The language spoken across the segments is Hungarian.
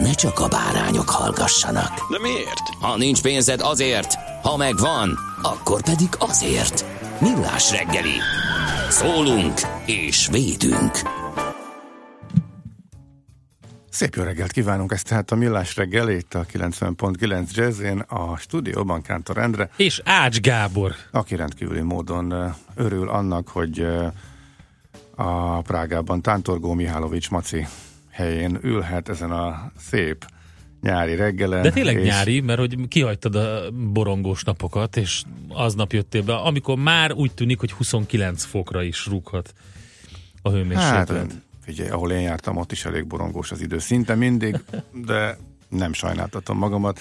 ne csak a bárányok hallgassanak. De miért? Ha nincs pénzed azért, ha megvan, akkor pedig azért. Millás reggeli. Szólunk és védünk. Szép jó reggelt kívánunk, ezt tehát a Millás reggel itt a 90.9 Jazzén a stúdióban Kántor Endre, És Ács Gábor. aki rendkívüli módon örül annak, hogy a Prágában Tántorgó Mihálovics Maci helyén ülhet ezen a szép nyári reggelen. De tényleg és nyári, mert hogy kihagytad a borongós napokat, és aznap jöttél be, amikor már úgy tűnik, hogy 29 fokra is rúghat a hőmérséklet. Hát, figyelj, ahol én jártam, ott is elég borongós az idő. Szinte mindig, de nem sajnáltatom magamat.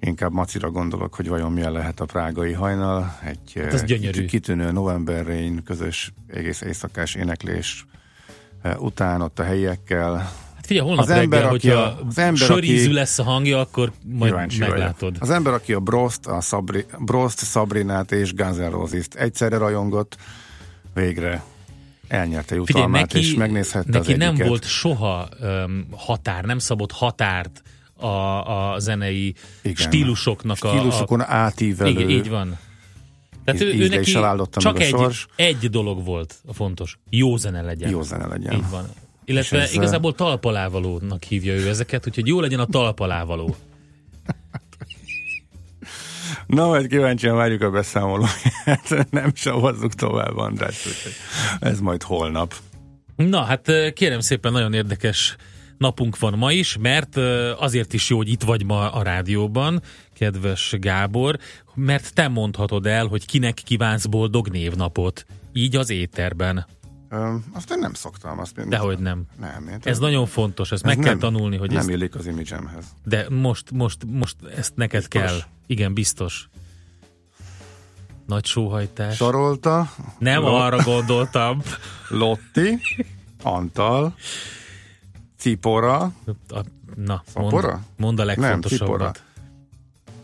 Inkább Macira gondolok, hogy vajon milyen lehet a prágai hajnal. Egy Hát az eh, gyönyörű. kitűnő novemberrein, közös egész éjszakás éneklés után ott a helyiekkel. Hát figyelj, holnap Az ember, reggel, aki hogyha a- az ember, sörízű aki- lesz a hangja, akkor majd meglátod. vagyok. Az ember, aki a Brost, a Sabri, Brost, Sabrinát és Guns N' Roses-t egyszerre rajongott, végre elnyerte Figyelj, jutalmát, neki, és megnézhette neki az nem egyiket. volt soha um, határ, nem szabott határt a, a zenei Igen. stílusoknak a, a Stílusokon átívelő. Igen, így van. Tehát ő, ő neki csak egy, sors. egy dolog volt a fontos. Jó zene legyen. Jó zene legyen. Így van. Illetve ez, igazából talpalávalónak hívja ő ezeket, úgyhogy jó legyen a talpalávaló. Na, majd kíváncsian várjuk a beszámolóját. Nem savazzuk tovább, András. Ez majd holnap. Na, hát kérem szépen, nagyon érdekes napunk van ma is, mert azért is jó, hogy itt vagy ma a rádióban, kedves Gábor, mert te mondhatod el, hogy kinek kívánsz boldog névnapot. Így az éterben. Ö, azt én nem szoktam. Azt én Dehogy nem. Nem, én Ez nagyon fontos, ezt ez meg kell nem- tanulni, hogy Nem ezt, illik az imidzsemhez. de most, most, most ezt neked Biztos? kell. Igen, biztos. Nagy sóhajtás. Sarolta, Nem Lo- arra gondoltam. Lotti, Antal, Cipora, A, na, Szapora? mondd a nem, Cipora, legfontosabbat.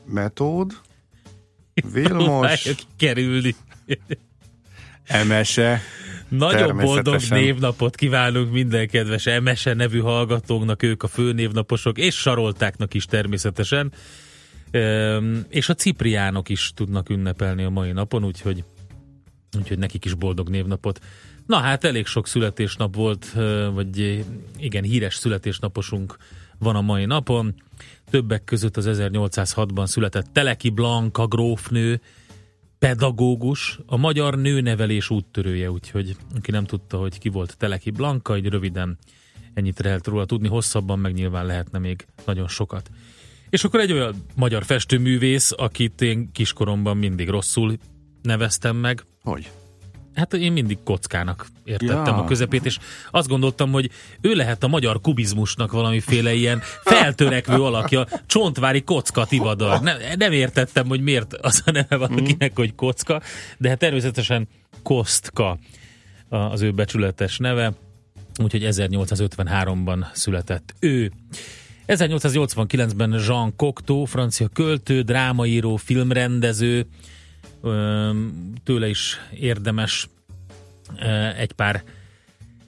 Metód, Vilmos, kerülni. Emese, Nagyon boldog névnapot kívánunk minden kedves Emese nevű hallgatónknak, ők a főnévnaposok, és Saroltáknak is természetesen. Üm, és a Cipriánok is tudnak ünnepelni a mai napon, úgyhogy, úgyhogy nekik is boldog névnapot. Na hát elég sok születésnap volt, vagy igen, híres születésnaposunk van a mai napon. Többek között az 1806-ban született Teleki Blanka grófnő, pedagógus, a magyar nőnevelés úttörője, úgyhogy aki nem tudta, hogy ki volt Teleki Blanka, így röviden ennyit lehet róla tudni, hosszabban meg nyilván lehetne még nagyon sokat. És akkor egy olyan magyar festőművész, akit én kiskoromban mindig rosszul neveztem meg, hogy? Hát én mindig kockának értettem Ja. a közepét, és azt gondoltam, hogy ő lehet a magyar kubizmusnak valamiféle ilyen feltörekvő alakja, csontvári kocka tivadar. Nem, nem értettem, hogy miért az a neve valakinek, hogy kocka, de hát természetesen Kostka az ő becsületes neve, úgyhogy 1853-ban született ő. 1889-ben Jean Cocteau, francia költő, drámaíró, filmrendező, tőle is érdemes egy pár,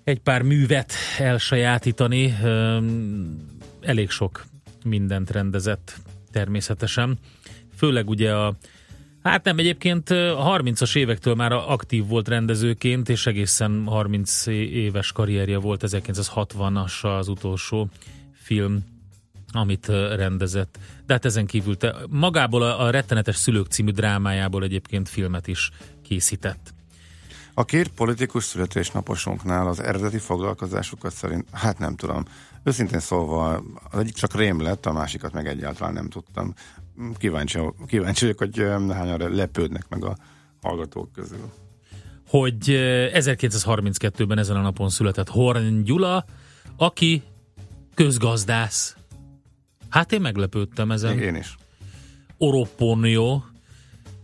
egy pár művet elsajátítani. Elég sok mindent rendezett természetesen. Főleg ugye a Hát nem, egyébként a 30-as évektől már aktív volt rendezőként, és egészen 30 éves karrierje volt, 1960-as az utolsó film, amit rendezett. De hát ezen kívül te, magából a, a Rettenetes Szülők című drámájából egyébként filmet is készített. A két politikus születésnaposunknál az eredeti foglalkozásukat szerint, hát nem tudom. Őszintén szólva, az egyik csak rém lett, a másikat meg egyáltalán nem tudtam. Kíváncsi, kíváncsi vagyok, hogy hányan lepődnek meg a hallgatók közül. hogy ö, 1932-ben ezen a napon született Horn Gyula, aki közgazdász. Hát én meglepődtem ezen. Én is. Oroponio,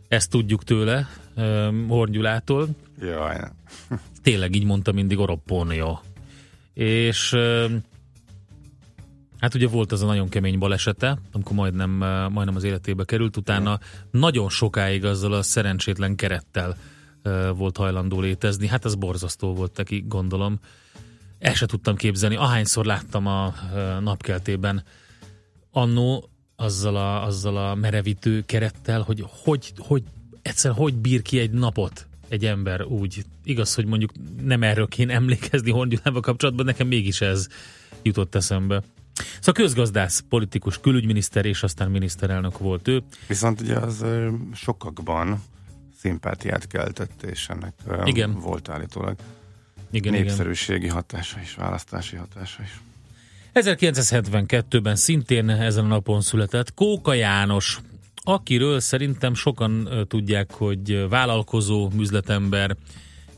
ezt tudjuk tőle, ö, Horn Gyulától. Jaj, nem. Tényleg így mondta mindig Oroponio. És hát ugye volt az a nagyon kemény balesete, amikor majdnem, majdnem az életébe került, utána nagyon sokáig azzal a szerencsétlen kerettel volt hajlandó létezni. Hát ez borzasztó volt neki, gondolom. El se tudtam képzelni. Ahányszor láttam a ö, napkeltében annó azzal a, azzal a merevítő kerettel, hogy hogy, hogy egyszer hogy bír ki egy napot egy ember úgy. Igaz, hogy mondjuk nem erről kéne emlékezni Horngyulával kapcsolatban, nekem mégis ez jutott eszembe. Szóval közgazdász, politikus, külügyminiszter és aztán miniszterelnök volt ő. Viszont ugye az sokakban szimpátiát keltett, és ennek Igen. volt állítólag Igen, igen. népszerűségi hatása is, választási hatása is. 1972-ben szintén ezen a napon született Kóka János, akiről szerintem sokan tudják, hogy vállalkozó, üzletember,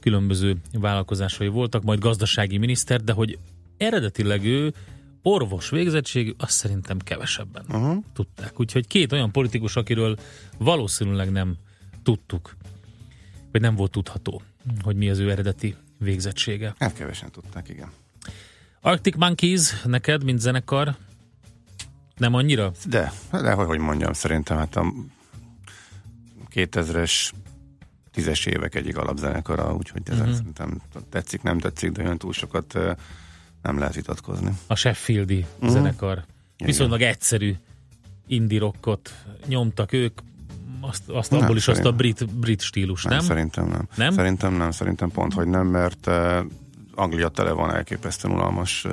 különböző vállalkozásai voltak, majd gazdasági miniszter, de hogy eredetileg ő orvos végzettségű, azt szerintem kevesebben Uh-huh. tudták. Úgyhogy két olyan politikus, akiről valószínűleg nem tudtuk, vagy nem volt tudható, hogy mi az ő eredeti végzettsége. Hát kevesen tudták, igen. Arctic Monkeys, neked, mint zenekar, nem annyira? De, de hogy, mondjam, szerintem hát a 2000-es tízes évek egyik alapzenekara, úgyhogy ez Mhm. uh-huh. szerintem tetszik, nem tetszik, de olyan túl sokat nem lehet vitatkozni. A Sheffieldi uh-huh. zenekar. Viszonylag egyszerű indie rockot nyomtak ők, azt, azt Nem, abból is azt a brit, brit stílus, Nem, nem? Szerintem nem. Nem? Szerintem nem, szerintem pont, hogy nem, mert Anglia tele van elképesztően unalmas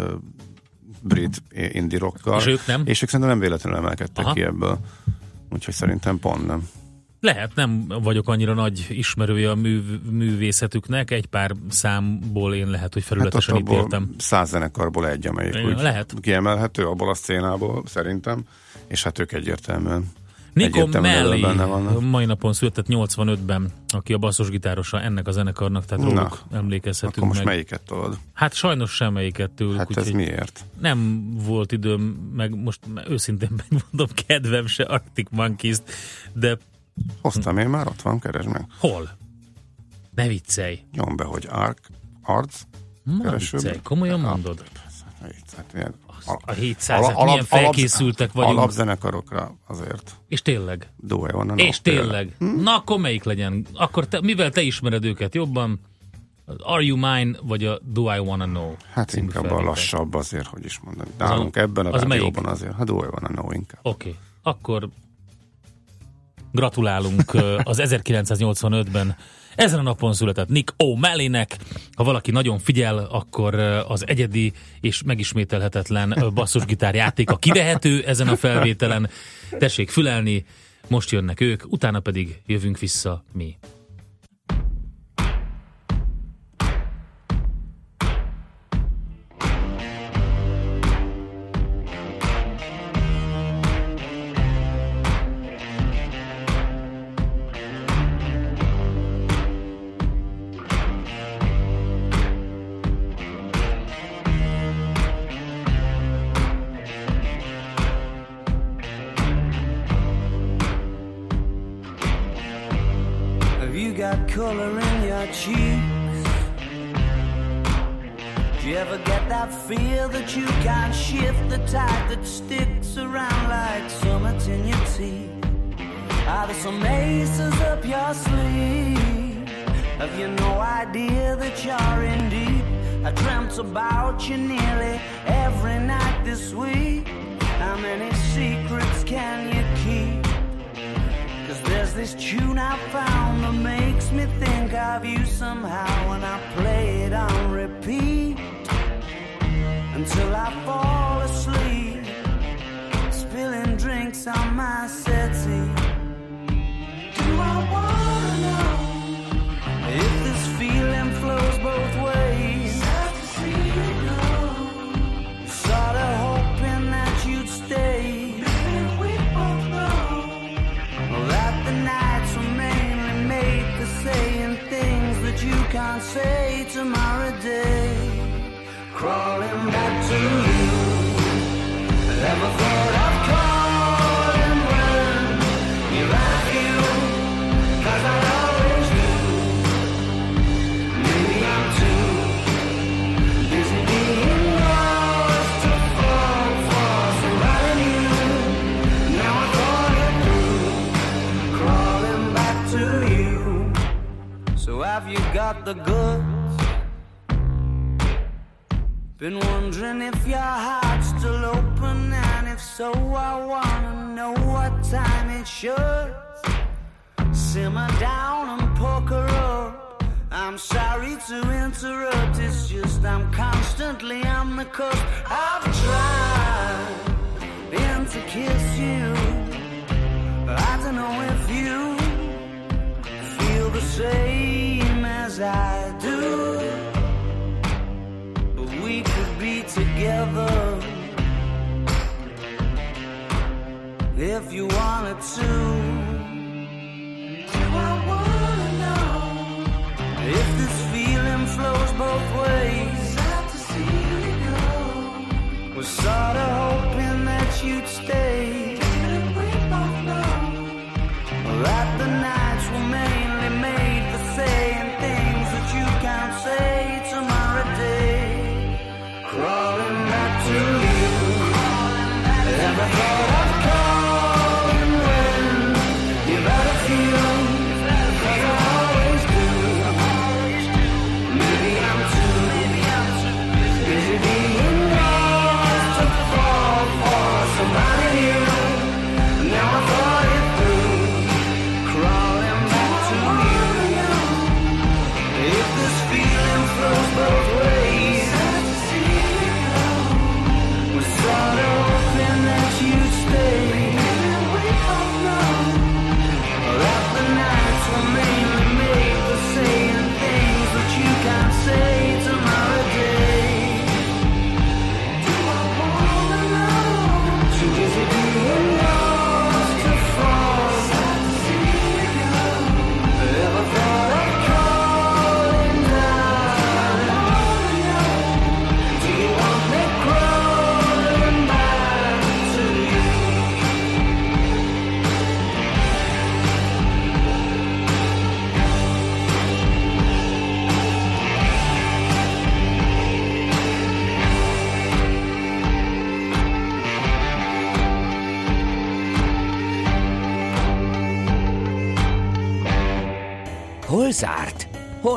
brit indie rockkal. És ők nem? És ők szerintem nem véletlenül emelkedtek Aha. ki ebből. Úgyhogy szerintem pont nem. Lehet, nem vagyok annyira nagy ismerője a mű, művészetüknek, egy pár számból én lehet, hogy Hát felületesen abból ítéltem. száz zenekarból egy, amelyik úgy lehet. kiemelhető abból a szcénából, szerintem, és hát ők egyértelműen Nico vannak. mai napon született 85-ben, aki a basszusgitárosa ennek a zenekarnak, tehát Na, róluk emlékezhetünk Akkor most meg. melyiket tolod? Hát sajnos semmelyiket tőlük, Hát ez miért? nem volt időm, meg most őszintén megmondom, kedvem se Arctic Monkeys-t, de Hoztam én már, ott van, keresd meg. hol? Ne viccelj. Nyom be, hogy Arc, Arc, Keresőbe. viccelj, komolyan Ah, mondod? Hát, ilyen, A 700 milyen felkészültek vagyunk. Alapzenekarokra azért. És tényleg. Dója van. És tényleg. Na akkor melyik legyen? Akkor te, mivel te ismered őket jobban, az Are You Mine, vagy a Do I Wanna Know? Hát inkább a felvétel? lassabb azért, hogy is mondani. Nálunk ebben a az rádióban azért. Hát Dója van a no inkább. Oké, okay. akkor gratulálunk az 1985-ben ezen a napon született Nick O'Malley-nek. Ha valaki nagyon figyel, akkor ö, az egyedi és megismételhetetlen ö, basszusgitár játéka kivehető ezen a felvételen. Tessék fülelni, most jönnek ők, utána pedig jövünk vissza mi.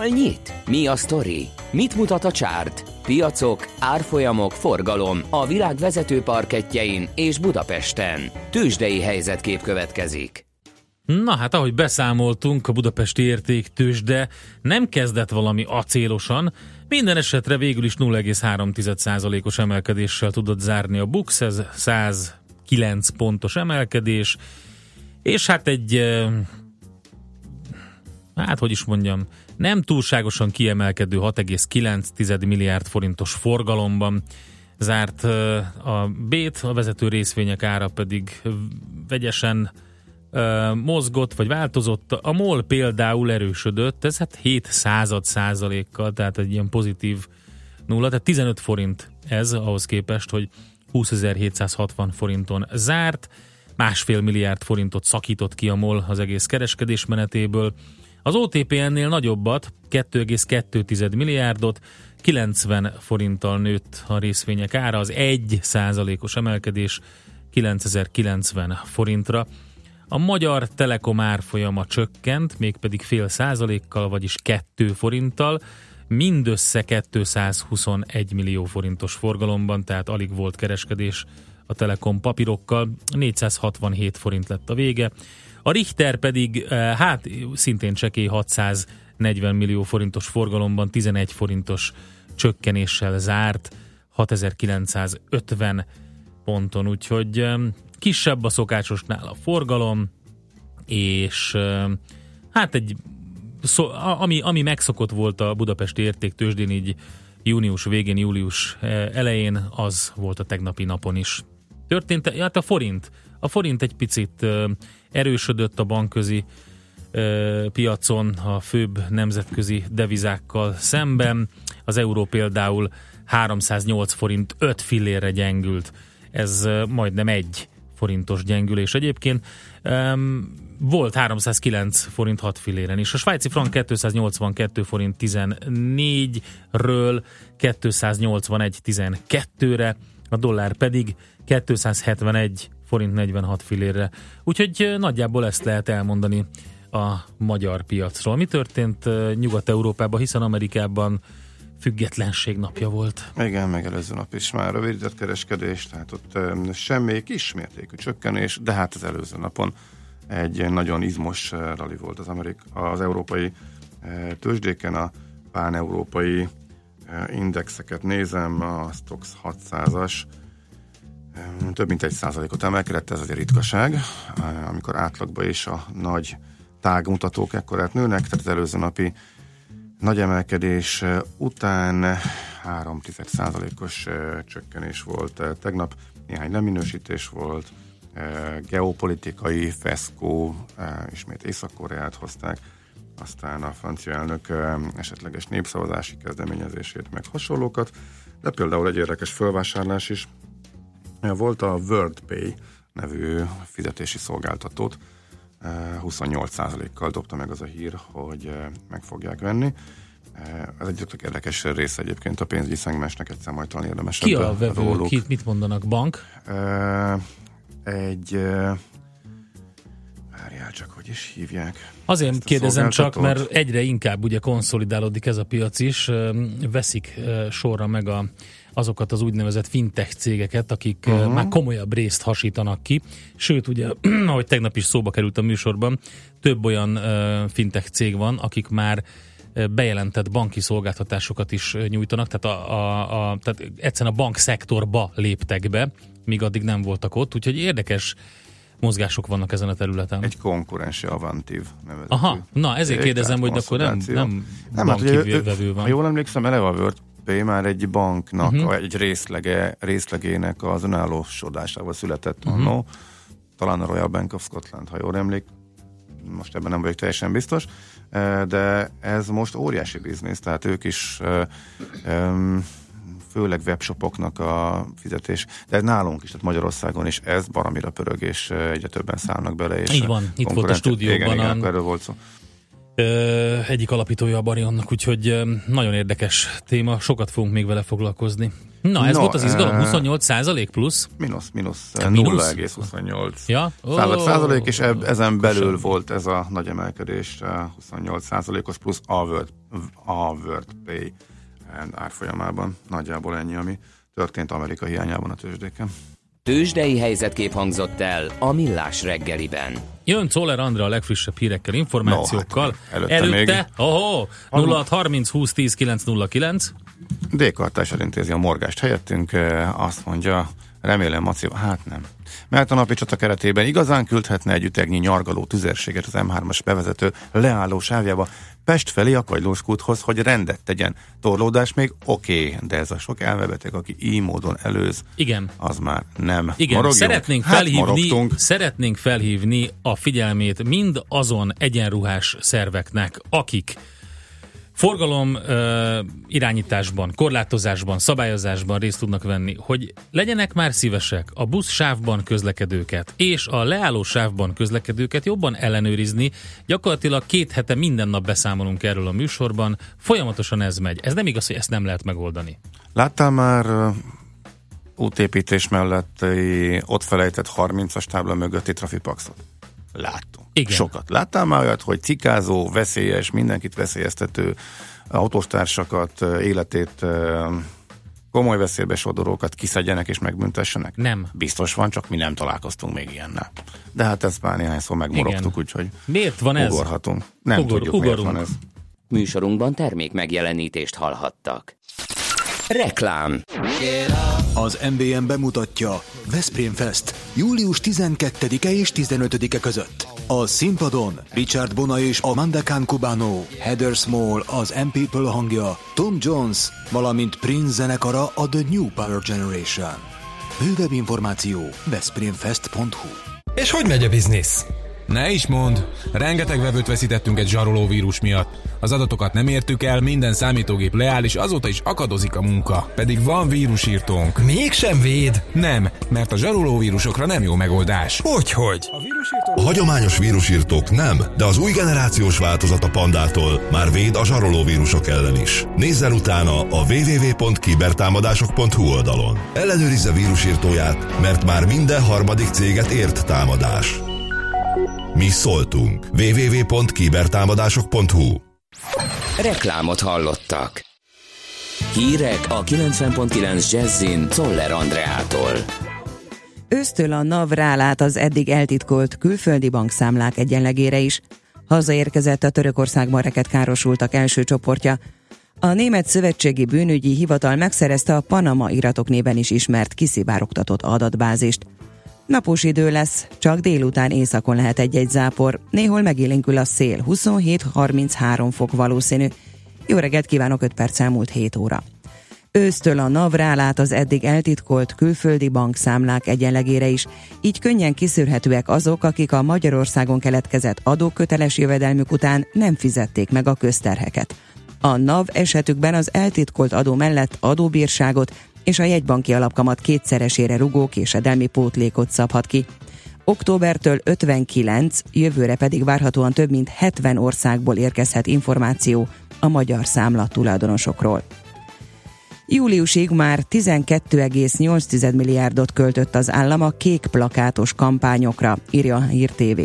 Hol nyit? Mi a sztori? Mit mutat a csárt? Piacok, árfolyamok, forgalom a világ vezető parketjein és Budapesten. Tősdei helyzetkép következik. Na hát, ahogy beszámoltunk, a budapesti értéktősde nem kezdett valami acélosan, minden esetre végül is 0,3%-os emelkedéssel tudott zárni a Bux, ez 109 pontos emelkedés, és hát egy, hát hogy is mondjam, nem túlságosan kiemelkedő 6,9 milliárd forintos forgalomban zárt a Bét, a vezető részvények ára pedig vegyesen mozgott, vagy változott. A MOL például erősödött, ez hát 7 század százalékkal, tehát egy ilyen pozitív nulla, tehát 15 forint ez ahhoz képest, hogy 20.760 forinton zárt, másfél milliárd forintot szakított ki a MOL az egész kereskedés menetéből. Az OTP ennél nagyobbat, 2,2 milliárdot, 90 forinttal nőtt a részvények ára, az 1 százalékos emelkedés 9090 forintra. A magyar Telekom árfolyama csökkent, mégpedig fél százalékkal, vagyis 2 forinttal, mindössze 221 millió forintos forgalomban, tehát alig volt kereskedés a Telekom papírokkal, 467 forint lett a vége. A Richter pedig, eh, hát szintén csekély 640 millió forintos forgalomban 11 forintos csökkenéssel zárt, 6950 ponton, úgyhogy eh, kisebb a szokásosnál a forgalom, és eh, hát egy szó, ami, ami megszokott volt a budapesti értéktősdén így június végén, július elején, az volt a tegnapi napon is. Történt, hát a forint, a forint egy picit erősödött a bankközi piacon a főbb nemzetközi devizákkal szemben. Az euró például 308 forint 5 fillérre gyengült. Ez majdnem egy forintos gyengülés egyébként. Volt 309 forint 6 filléren is. A svájci frank 282 forint 14-ről 281 12-re, a dollár pedig 271 forint 46 fillérre. Úgyhogy nagyjából ezt lehet elmondani a magyar piacról. Mi történt Nyugat-Európában, hiszen Amerikában függetlenség napja volt. Igen, meg előző nap is már rövidített kereskedés, tehát ott semmi kismértékű csökkenés, de hát az előző napon egy nagyon izmos rali volt az, Amerik- az európai tőzsdéken, a pán-európai indexeket nézem, a Stox 600-as, több mint egy százalékot emelkedett, ez azért ritkaság, amikor átlagban is a nagy tágmutatók ekkorát nőnek, tehát az előző napi nagy emelkedés után 3 os csökkenés volt tegnap, néhány leminősítés volt, geopolitikai feszkó, ismét Észak-Koreát hozták, aztán a francia elnök esetleges népszavazási kezdeményezését, meg hasonlókat, de például egy érdekes fölvásárlás is volt a WorldPay nevű fizetési szolgáltatót, 28%-kal dobta meg az a hír, hogy meg fogják venni. Ez egy tök érdekes része egyébként a pénzügyi szegmensnek, egyszer majd talán érdemes. Ki a vevő? Ki, mit mondanak? Bank? Egy várjál csak, hogy is hívják. Azért kérdezem csak, mert egyre inkább ugye konszolidálódik ez a piac is, veszik sorra meg a, azokat az úgynevezett fintech cégeket, akik uh-huh. már komolyabb részt hasítanak ki. Sőt, ugye, ahogy tegnap is szóba került a műsorban, több olyan fintech cég van, akik már bejelentett banki szolgáltatásokat is nyújtanak, tehát, a, a, a, tehát egyszerűen a bankszektorba léptek be, míg addig nem voltak ott, úgyhogy érdekes mozgások vannak ezen a területen. Egy konkurensi Avantiv nevezetű. Aha, na ezért kérdezem, hogy akkor nem, nem, nem hát, vevő van. Ha jól emlékszem, eleve a WordPay már egy banknak, uh-huh. egy részlege, részlegének az önállósodásával született uh-huh. annó. Talán a Royal Bank of Scotland, ha jól emlék. Most ebben nem vagyok teljesen biztos. De ez most óriási biznisz, tehát ők is főleg webshopoknak a fizetés, de ez nálunk is, tehát Magyarországon is ez baramira pörög, és egyre többen szállnak bele. És Így van, itt volt a stúdióban. Igen, igen, a... erről volt szó. Ö, egyik alapítója a Barionnak, úgyhogy nagyon érdekes téma, sokat fogunk még vele foglalkozni. Na, ez no, volt az izgalom, 28 százalék plusz? Minusz, minusz, 0,28 ja? oh, százalék, és eb, ezen belül volt ez a nagy emelkedés, 28 százalékos plusz a Word, a Word Pay árfolyamában. Nagyjából ennyi, ami történt Amerika hiányában a tőzsdéken. Tőzsdei helyzetkép hangzott el a Millás reggeliben. Jön Czoller Andra a legfrissebb hírekkel, információkkal. No, hát előtte, előtte még... oh, 06 30 20 10 909. D-kartás elintézi a morgást helyettünk, azt mondja, remélem Maci, hát nem. Mert a napi csata keretében igazán küldhetne egy ütegnyi nyargaló tüzérséget az M3-as bevezető leálló sávjába, Pest felé a Kagylóskúthoz, hogy rendet tegyen. Torlódás még oké, okay, de ez a sok elmebeteg, aki így módon előz, Igen. az már nem. Igen, Morogjunk. szeretnénk hát felhívni, hát szeretnénk felhívni a figyelmét mind azon egyenruhás szerveknek, akik forgalom ö, irányításban, korlátozásban, szabályozásban részt tudnak venni, hogy legyenek már szívesek a busz sávban közlekedőket és a leálló sávban közlekedőket jobban ellenőrizni. Gyakorlatilag két hete minden nap beszámolunk erről a műsorban, folyamatosan ez megy. Ez nem igaz, hogy ezt nem lehet megoldani. Láttál már útépítés mellett ott felejtett 30-as tábla mögötti trafipaxot? Láttunk. Igen. Sokat. Láttál már olyat, hogy cikázó, veszélyes, mindenkit veszélyeztető autóstársakat, életét komoly veszélybe sodorókat kiszedjenek és megbüntessenek? Nem. Biztos van, csak mi nem találkoztunk még ilyennel. De hát ezt már néhányszor megmorogtuk, úgyhogy miért van ez? Ugorhatunk. Nem Ugor, tudjuk, ugorunk. miért van ez. Műsorunkban termék megjelenítést hallhattak. Reklám Az MBM bemutatja Veszprém Fest július 12-e és 15-e között. A színpadon Richard Bona és Amanda Khan Cubano, Heather Small az M People hangja, Tom Jones, valamint Prince zenekara a The New Power Generation. Bővebb információ veszprémfest.hu És hogy megy a biznisz? Ne is mond, rengeteg vevőt veszítettünk egy zsaroló vírus miatt. Az adatokat nem értük el, minden számítógép leáll, és azóta is akadozik a munka. Pedig van vírusírtónk. Mégsem véd? Nem, mert a zsaroló vírusokra nem jó megoldás. Hogyhogy? A hagyományos vírusírtók nem, de az új generációs változat a pandától már véd a zsaroló vírusok ellen is. Nézzen utána a www.kibertámadások.hu oldalon. Ellenőrizze vírusírtóját, mert már minden harmadik céget ért támadás. Mi szóltunk. www.kibertámadások.hu Reklámot hallottak. Hírek a 90.9 Jazzin Toller Andreától. Ősztől a NAV rálát az eddig eltitkolt külföldi bankszámlák egyenlegére is. Hazaérkezett a Törökországban reket károsultak első csoportja. A Német Szövetségi Bűnügyi Hivatal megszerezte a Panama iratok néven is ismert kiszivárogtatott adatbázist. Napos idő lesz, csak délután északon lehet egy-egy zápor, néhol megélénkül a szél, 27-33 fok valószínű. Jó reggelt kívánok, 5 perc elmúlt 7 óra. Ősztől a NAV rálát az eddig eltitkolt külföldi bankszámlák egyenlegére is, így könnyen kiszűrhetőek azok, akik a Magyarországon keletkezett adóköteles jövedelmük után nem fizették meg a közterheket. A NAV esetükben az eltitkolt adó mellett adóbírságot és a jegybanki alapkamat kétszeresére rugó késedelmi pótlékot szabhat ki. Októbertől 59, jövőre pedig várhatóan több mint 70 országból érkezhet információ a magyar számla tulajdonosokról. Júliusig már 12,8 milliárdot költött az állam a kék plakátos kampányokra, írja a Hír TV.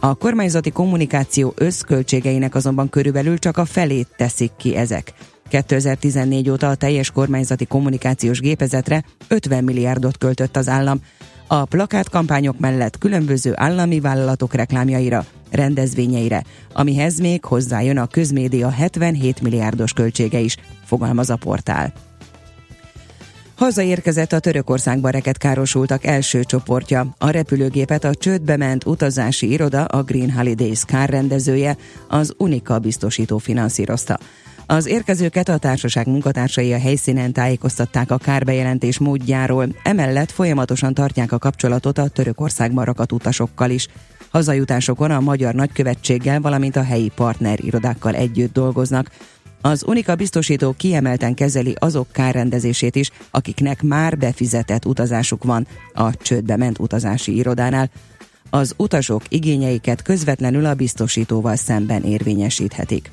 A kormányzati kommunikáció összköltségeinek azonban körülbelül csak a felét teszik ki ezek. 2014 óta a teljes kormányzati kommunikációs gépezetre 50 milliárdot költött az állam. A plakátkampányok mellett különböző állami vállalatok reklámjaira, rendezvényeire, amihez még hozzájön a közmédia 77 milliárdos költsége is, fogalmaz a portál. Hazaérkezett a Törökországba reket károsultak első csoportja. A repülőgépet a csődbe ment utazási iroda, a Green Holidays kárrendezője, az Unica biztosító finanszírozta. Az érkezőket a társaság munkatársai a helyszínen tájékoztatták a kárbejelentés módjáról, emellett folyamatosan tartják a kapcsolatot a Törökországban rakadt utasokkal is. Hazajutásokon a magyar nagykövetséggel, valamint a helyi partner irodákkal együtt dolgoznak. Az Unika biztosító kiemelten kezeli azok kárrendezését is, akiknek már befizetett utazásuk van a csődbe ment utazási irodánál. Az utasok igényeiket közvetlenül a biztosítóval szemben érvényesíthetik.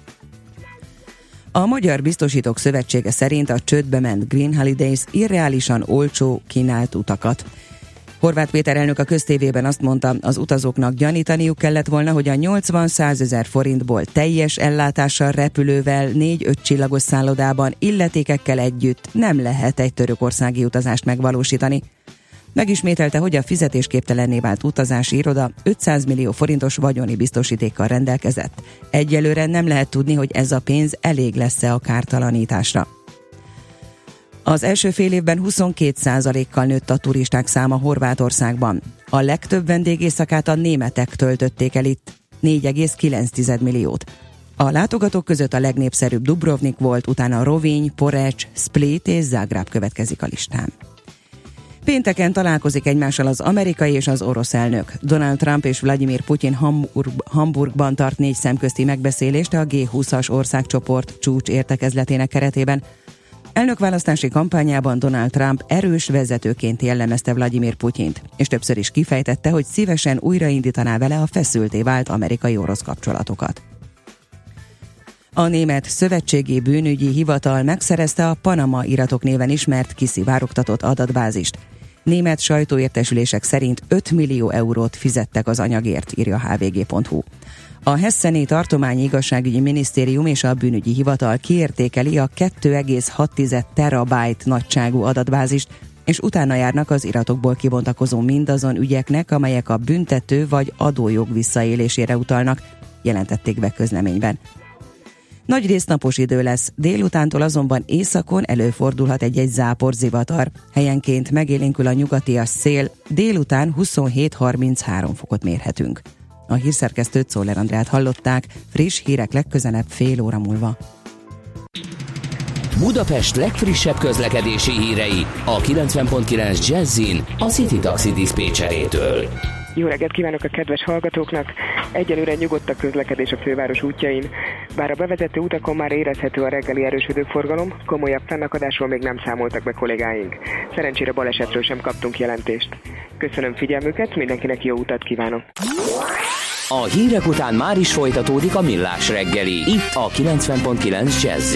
A Magyar Biztosítók Szövetsége szerint a csődbe ment Green Holidays irreálisan olcsó kínált utakat. Horváth Péter elnök a köztévében azt mondta, az utazóknak gyanítaniuk kellett volna, hogy a 80-100 ezer forintból teljes ellátással repülővel, 4-5 csillagos szállodában, illetékekkel együtt nem lehet egy törökországi utazást megvalósítani. Megismételte, hogy a fizetésképtelenné vált utazási iroda 500 millió forintos vagyoni biztosítékkal rendelkezett. Egyelőre nem lehet tudni, hogy ez a pénz elég lesz-e a kártalanításra. Az első fél évben 22%-kal nőtt a turisták száma Horvátországban. A legtöbb vendégészakát a németek töltötték el itt, 4,9 milliót. A látogatók között a legnépszerűbb Dubrovnik volt, utána Roviny, Porecs, Split és Zágráb következik a listán. Pénteken találkozik egymással az amerikai és az orosz elnök. Donald Trump és Vladimir Putyin Hamburg, Hamburgban tart négy szemközti megbeszélést a G20-as országcsoport csúcs értekezletének keretében. Elnökválasztási kampányában Donald Trump erős vezetőként jellemezte Vladimir Putyint, és többször is kifejtette, hogy szívesen újraindítaná vele a feszülté vált amerikai-orosz kapcsolatokat. A német szövetségi bűnügyi hivatal megszerezte a Panama iratok néven ismert kiszivárogtatott adatbázist. Német sajtóértesülések szerint 5 millió eurót fizettek az anyagért, írja hvg.hu. A Hesseni Tartományi Igazságügyi Minisztérium és a Bűnügyi Hivatal kiértékeli a 2,6 terabyte nagyságú adatbázist, és utána járnak az iratokból kibontakozó mindazon ügyeknek, amelyek a büntető vagy adójog visszaélésére utalnak, jelentették be közleményben. Nagy rész napos idő lesz, délutántól azonban északon előfordulhat egy-egy zápor zivatar. Helyenként megélénkül a nyugatias szél, délután 27-33 fokot mérhetünk. A hírszerkesztőt Szóler Andrát hallották, friss hírek legközelebb fél óra múlva. Budapest legfrissebb közlekedési hírei a 90.9 Jazzin a City Taxi Dispécsejétől. Jó reggelt kívánok a kedves hallgatóknak! Egyelőre nyugodt a közlekedés a főváros útjain, bár a bevezető utakon már érezhető a reggeli erősödő forgalom, komolyabb fennakadásról még nem számoltak be kollégáink. Szerencsére balesetről sem kaptunk jelentést. Köszönöm figyelmüket, mindenkinek jó utat kívánok! A hírek után már is folytatódik a millás reggeli, itt a 90.9 jazz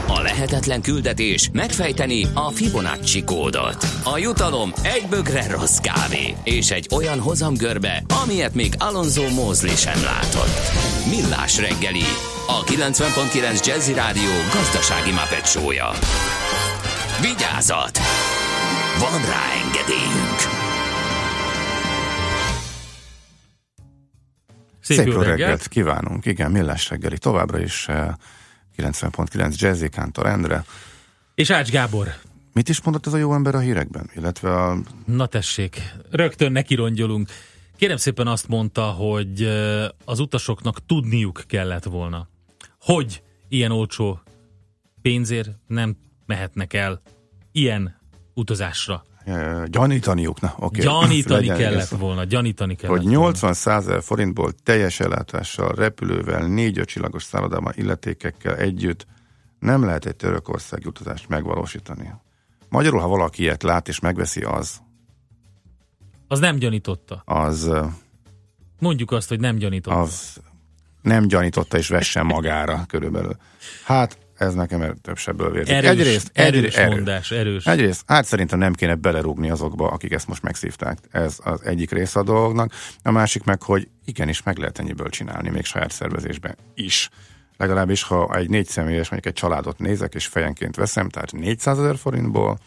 A lehetetlen küldetés megfejteni a Fibonacci kódot. A jutalom egy bögre rossz kávé és egy olyan hozamgörbe, amilyet még Alonso Mózli sem látott. Millás reggeli, a 90.9 Jazzy Rádió gazdasági mapetsója. Vigyázat! Van rá engedélyünk! Szép, Szép jó reggelt. reggelt. kívánunk. Igen, millás reggeli továbbra is eh, 90.9 Jazzy Kántor Endre. És Ács Gábor, Mit is mondott ez a jó ember a hírekben? Illetve a... na tessék, rögtön nekirongyolunk. Kérem szépen azt mondta, hogy az utasoknak tudniuk kellett volna, hogy ilyen olcsó pénzért nem mehetnek el ilyen utazásra. Gyanítaniuk, na oké. Gyanítani Legyen kellett ez. volna, gyanítani kellett hogy 80 százezer forintból teljes ellátással, repülővel, négy csillagos szállodában illetékekkel együtt nem lehet egy törökországi utazást megvalósítani. Magyarul, ha valaki ilyet lát és megveszi, az, Az nem gyanította. az, Mondjuk azt, hogy nem gyanította. az nem gyanította és vessen magára körülbelül. Hát, ez nekem több sebből vérzik. Erős, Egyrészt, erős erős. mondás, erős. Egyrészt, hát szerintem nem kéne belerúgni azokba, akik ezt most megszívták. Ez az egyik része a dolognak. A másik meg, hogy igenis meg lehet ennyiből csinálni, még saját szervezésben is. Legalábbis, ha egy négy személyes, mondjuk egy családot nézek, és fejenként veszem, tehát 400 ezer forintból,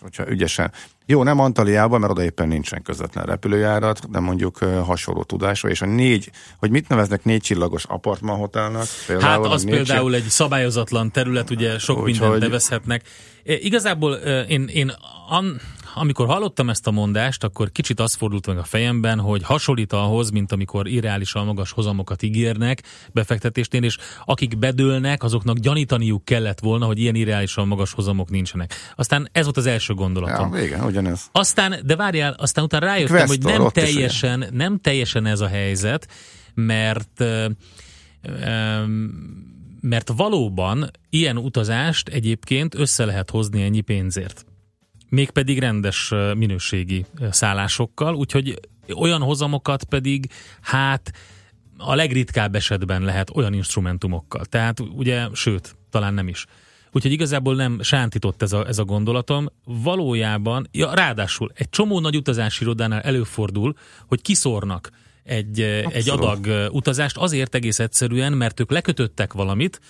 hogyha ügyesen. Jó, nem Antaliában, mert oda éppen nincsen közvetlen repülőjárat, de mondjuk hasonló tudásra, és a négy, hogy mit neveznek négy csillagos apartmanhotelnak? Hát az például egy szabályozatlan terület, ugye sok Úgy, mindent hogy- bevezhetnek. E, Igazából én, én an, amikor hallottam ezt a mondást, akkor kicsit az fordult meg a fejemben, hogy hasonlít ahhoz, mint amikor irreálisan magas hozamokat ígérnek befektetésnél, és akik bedőlnek, azoknak gyanítaniuk kellett volna, hogy ilyen irreálisan magas hozamok nincsenek. Aztán ez volt az első gondolatom. Ja, igen, ugyanez. Aztán, de várjál, aztán utána rájöttem, Questor, hogy nem teljesen, nem teljesen ez a helyzet, mert ö, ö, mert valóban ilyen utazást egyébként össze lehet hozni ennyi pénzért. Mégpedig rendes minőségi szállásokkal, úgyhogy olyan hozamokat pedig hát a legritkább esetben lehet olyan instrumentumokkal. Tehát ugye, sőt, talán nem is. Úgyhogy igazából nem sántított ez a, ez a gondolatom. Valójában, ja, ráadásul egy csomó nagy utazási irodánál előfordul, hogy kiszórnak egy, egy adag utazást azért egész egyszerűen, mert ők lekötöttek valamit,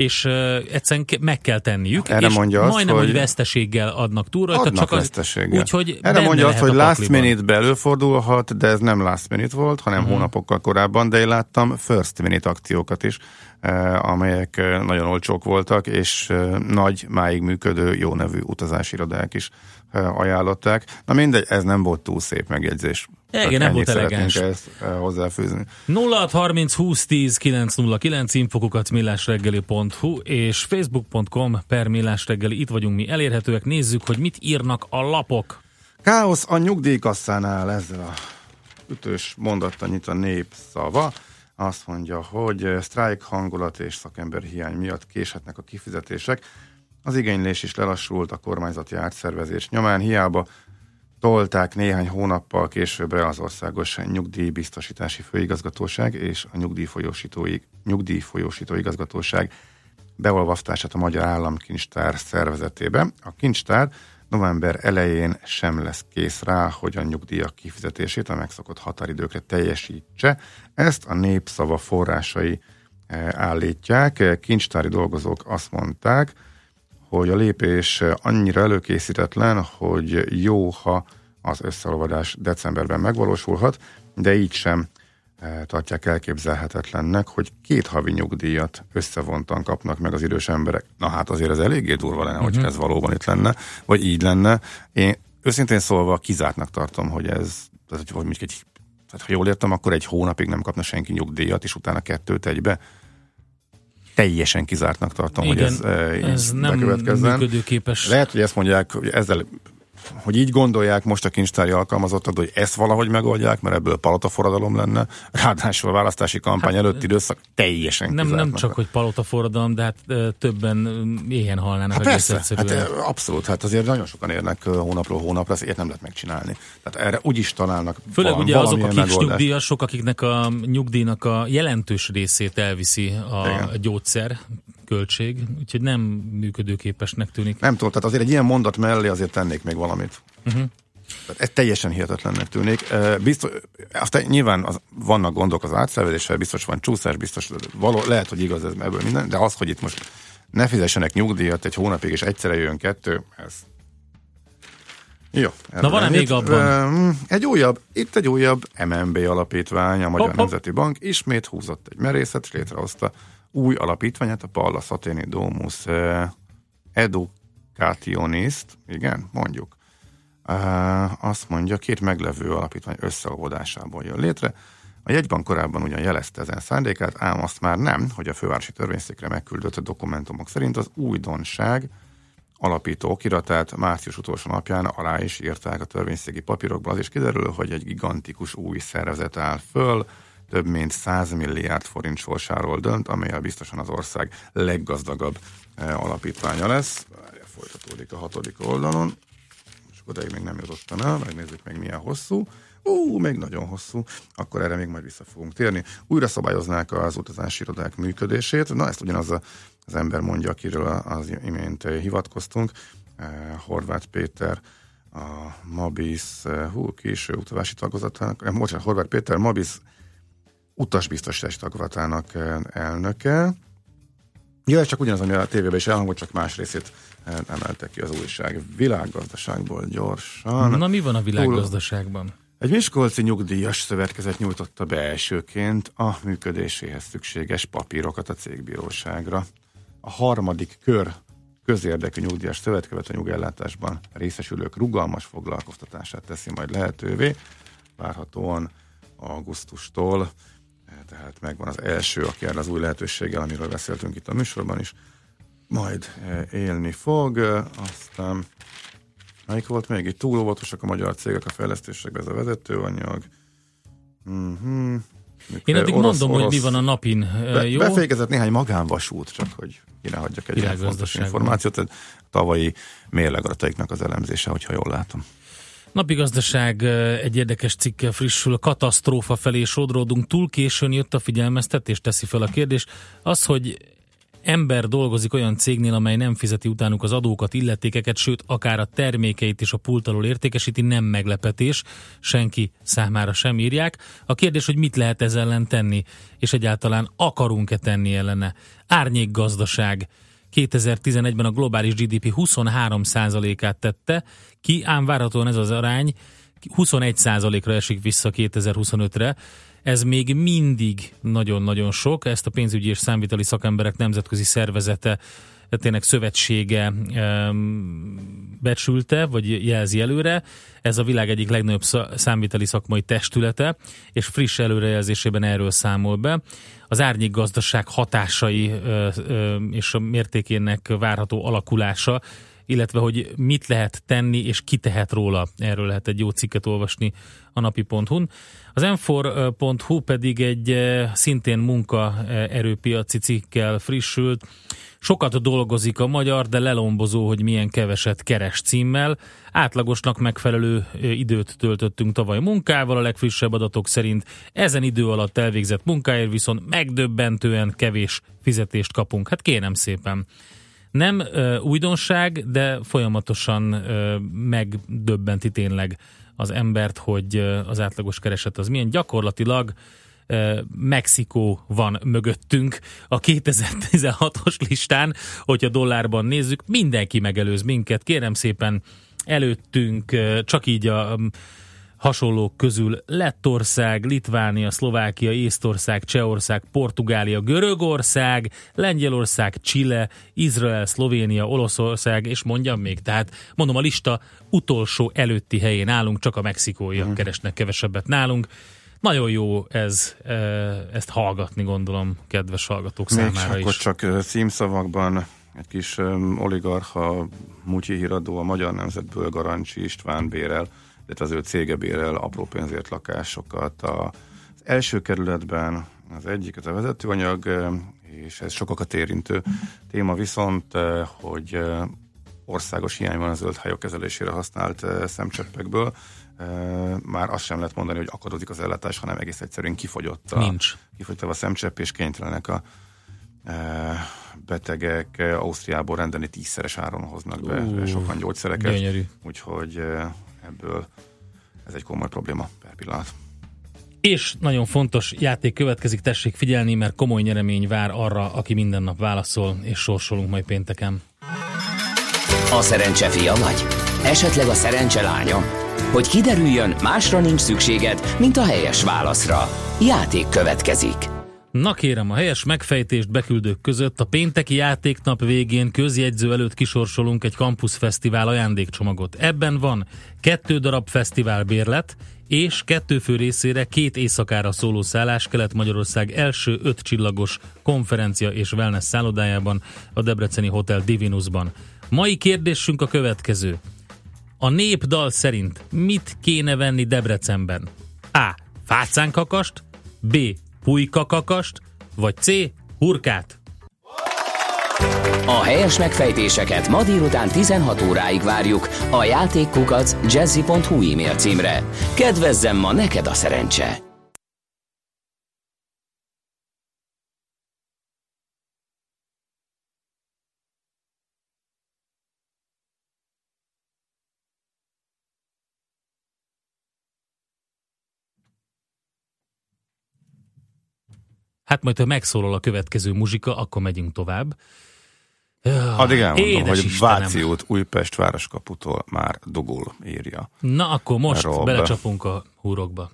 és egyszerűen meg kell tenniük, Erre és mondja azt, majdnem, hogy, hogy- veszteséggel adnak túl rajta, Adnak csak veszteséggel. úgyhogy Erre benne mondja azt, hogy last pakliban. minute előfordulhat, de ez nem last minute volt, hanem Mhm. hónapokkal korábban, de én láttam first minute akciókat is, amelyek nagyon olcsók voltak, és nagy, máig működő, jó nevű utazási irodák is ajánlották. Na mindegy, ez nem volt túl szép megjegyzés. Igen, nem volt elegáns. ezt eh, hozzáfűzni. 0630 20 10 909 infokukat millásreggeli.hu és facebook.com per millásreggeli. Itt vagyunk mi elérhetőek. Nézzük, hogy mit írnak a lapok. Káosz a nyugdíjkasszánál ezzel a ütős mondattal nyit a népszava. Azt mondja, hogy eh, sztrájk hangulat és szakember hiány miatt késhetnek a kifizetések. Az igénylés is lelassult a kormányzati átszervezés nyomán, hiába tolták néhány hónappal későbbre az Országos Nyugdíjbiztosítási Főigazgatóság és a Nyugdíjfolyósítói, Nyugdíjfolyósító Igazgatóság beolvasztását a Magyar Államkincstár szervezetébe. A kincstár november elején sem lesz kész rá, hogy a nyugdíjak kifizetését a megszokott határidőkre teljesítse. Ezt a népszava forrásai eh, állítják. Kincstári dolgozók azt mondták, hogy a lépés annyira előkészítetlen, hogy jó, ha az összeolvadás decemberben megvalósulhat, de így sem eh, tartják elképzelhetetlennek, hogy két havi nyugdíjat összevontan kapnak meg az idős emberek. Na hát azért ez eléggé durva lenne, hogyha ez valóban itt lenne, vagy így lenne. Én őszintén szólva kizártnak tartom, hogy ez, tehát, hogy mondjuk egy, tehát ha jól értem, akkor egy hónapig nem kapna senki nyugdíjat, és utána kettőt egybe. Teljesen kizártnak tartom, hogy ez, eh, ez nem bekövetkezzen. működőképes. Lehet, hogy ezt mondják, hogy ezzel hogy így gondolják most a kincstári alkalmazottak, hogy ezt valahogy megoldják, mert ebből palataforradalom lenne. Ráadásul a választási kampány hát, előtti időszak teljesen Nem, nem csak, hogy palota forradalom, de hát többen éhen halnának Hát persze, hát abszolút, hát azért nagyon sokan érnek hónapról hónapra, ezt nem lehet megcsinálni. Tehát erre úgy is találnak Főleg val- ugye azok, akik megoldást. nyugdíjasok, akiknek a nyugdíjnak a jelentős részét elviszi a Igen. gyógyszer költség, úgyhogy nem működőképesnek tűnik. Nem tudom, tehát azért egy ilyen mondat mellé azért tennék még valamit. Uh-huh. Tehát ez teljesen hihetetlennek tűnik. Biztos, aztán nyilván az, vannak gondok az átszervezéssel, biztos van csúszás, biztos való, lehet, hogy igaz ez ebből minden, de az, hogy itt most ne fizessenek nyugdíjat egy hónapig, és egyszerre jön kettő, ez Jó. Na van-e még abban? Egy újabb, itt egy újabb MNB alapítvány, a Magyar Hopp, hopp. Nemzeti Bank ismét húzott egy merészet, és létrehozta új alapítványát, a Pallas Athéni Domus Educationist, igen, mondjuk. Azt mondja, két meglevő alapítvány összeolvadásából jön létre. A jegybank korábban ugyan jelezte ezen szándékát, ám azt már nem, hogy a fővárosi törvényszékre megküldött dokumentumok szerint az újdonság alapító okiratát március utolsó napján alá is írták a törvényszéki papírokból. Az is kiderül, hogy egy gigantikus új szervezet áll föl, több mint 100 milliárd forint sorsáról dönt, amelyel biztosan az ország leggazdagabb eh, alapítványa lesz. Várjál, Folytatódik a hatodik oldalon. És odaig még nem jutottam el, megnézzük meg milyen hosszú. Ú, még nagyon hosszú, akkor erre még majd vissza fogunk térni. Újra szabályoznák az utazási irodák működését. Na, ezt ugyanaz a, az ember mondja, akiről az imént eh, hivatkoztunk. Eh, Horváth Péter, a Mabis, eh, hú, késő utazási tagozatának, eh, bocsánat, Horváth Péter, Mabis utasbiztosítási tagozatának eh, elnöke. Ja, ez csak ugyanaz, ami a tévében is elhangzott, csak más részét eh, emelte ki az újság. Világgazdaságból gyorsan. Na mi van a világgazdaságban? Egy Miskolci nyugdíjas szövetkezet nyújtotta be elsőként a működéséhez szükséges papírokat a cégbíróságra. A harmadik kör közérdekű nyugdíjas szövetkezet a nyugellátásban részesülők rugalmas foglalkoztatását teszi majd lehetővé, várhatóan augusztustól, tehát megvan az első, aki erre az új lehetőséggel, amiről beszéltünk itt a műsorban is, majd eh, élni fog, eh, aztán Melyik volt még? Itt túl óvatosak a magyar cégek a fejlesztésekben, ez a vezetőanyag. Mm-hmm. Én addig mondom, hogy mi van a napin. Be, Jó? befékezett néhány magánvasút, csak hogy ki ne hagyjak egy ilyen fontos információt. Tehát tavalyi mérlegadataiknak az elemzése, hogyha jól látom. Napi gazdaság egy érdekes cikkel frissül. A katasztrófa felé sodródunk. Túl későn jött a figyelmeztetés, teszi fel a kérdés. Az, hogy ember dolgozik olyan cégnél, amely nem fizeti utánuk az adókat, illetékeket, sőt, akár a termékeit is a pult alól értékesíti, nem meglepetés, senki számára sem írják. A kérdés, hogy mit lehet ezzel ellen tenni, és egyáltalán akarunk-e tenni ellene. Árnyék gazdaság. 2011-ben a globális GDP 23%-át tette ki, ám várhatóan ez az arány 21%-ra esik vissza 2025-re. Ez még mindig nagyon-nagyon sok, ezt a pénzügyi és számviteli szakemberek nemzetközi szervezete, tényleg szövetsége becsülte, vagy jelzi előre. Ez a világ egyik legnagyobb szá- számviteli szakmai testülete, és friss előrejelzésében erről számol be. Az árnyék gazdaság hatásai és a mértékének várható alakulása illetve hogy mit lehet tenni és ki tehet róla. Erről lehet egy jó cikket olvasni a napi.hu-n. Az m4.hu pedig egy szintén munkaerőpiaci cikkel frissült. Sokat dolgozik a magyar, de lelombozó, hogy milyen keveset keres címmel. Átlagosnak megfelelő időt töltöttünk tavaly munkával, a legfrissebb adatok szerint. Ezen idő alatt elvégzett munkáért viszont megdöbbentően kevés fizetést kapunk. Hát kérem szépen. Nem ö, újdonság, de folyamatosan ö, megdöbbenti tényleg az embert, hogy ö, az átlagos kereset az milyen. Gyakorlatilag Mexikó van mögöttünk a 2016-os listán, hogyha dollárban nézzük, mindenki megelőz minket. Kérem szépen, előttünk csak így a hasonlók közül Lettország, Litvánia, Szlovákia, Észtország, Csehország, Portugália, Görögország, Lengyelország, Chile, Izrael, Szlovénia, Olaszország, és mondjam még, tehát mondom a lista utolsó előtti helyén állunk, csak a mexikóiak Mhm. keresnek kevesebbet nálunk. Nagyon jó ez, e, ezt hallgatni, gondolom, kedves hallgatók Még számára is. csak címszavakban egy kis oligarcha, mutyi híradó a Magyar Nemzetből Garancsi István bérel, illetve az ő cége bérel apró pénzért lakásokat. A, az első kerületben az egyik, az a vezetőanyag, és ez sokakat érintő téma viszont, ö, hogy ö, országos hiány van a zöld hajók kezelésére használt ö, szemcseppekből. Ö, Már azt sem lehet mondani, hogy akadozik az ellátás, hanem egész egyszerűen kifogyott a, Nincs. kifogyott a szemcsepp, és kénytelenek a betegek Ausztriából rendelni tízszeres áron hoznak be uh, sokan gyógyszereket. gyönyörű. Úgyhogy ebből ez egy komoly probléma per pillanat. És nagyon fontos játék következik, tessék figyelni, mert komoly nyeremény vár arra, aki minden nap válaszol, és sorsolunk majd pénteken. A szerencse fia vagy? Esetleg a szerencse lánya? Hogy kiderüljön, másra nincs szükséged, mint a helyes válaszra. Játék következik. Na kérem, a helyes megfejtést beküldők között a pénteki játéknap végén közjegyző előtt kisorsolunk egy Campus Fesztivál ajándékcsomagot. Ebben van kettő darab fesztivál bérlet, és kettő fő részére két éjszakára szóló szállás Kelet-Magyarország első öt csillagos konferencia és wellness szállodájában, a Debreceni Hotel Divinusban. Mai kérdésünk a következő. A népdal szerint mit kéne venni Debrecenben? A. Fácánkakast, B. Pulykakakast, vagy C. Hurkát? A helyes megfejtéseket ma délután 16 óráig várjuk a játékkukac jazzy.hu e-mail címre. Kedvezzem ma neked a szerencse! Hát majd, ha megszólal a következő muzsika, akkor megyünk tovább. Addig elmondom, hogy Istenem. Váci út Újpest városkaputól már dugul, írja. Na, akkor most Rob. belecsapunk a húrokba.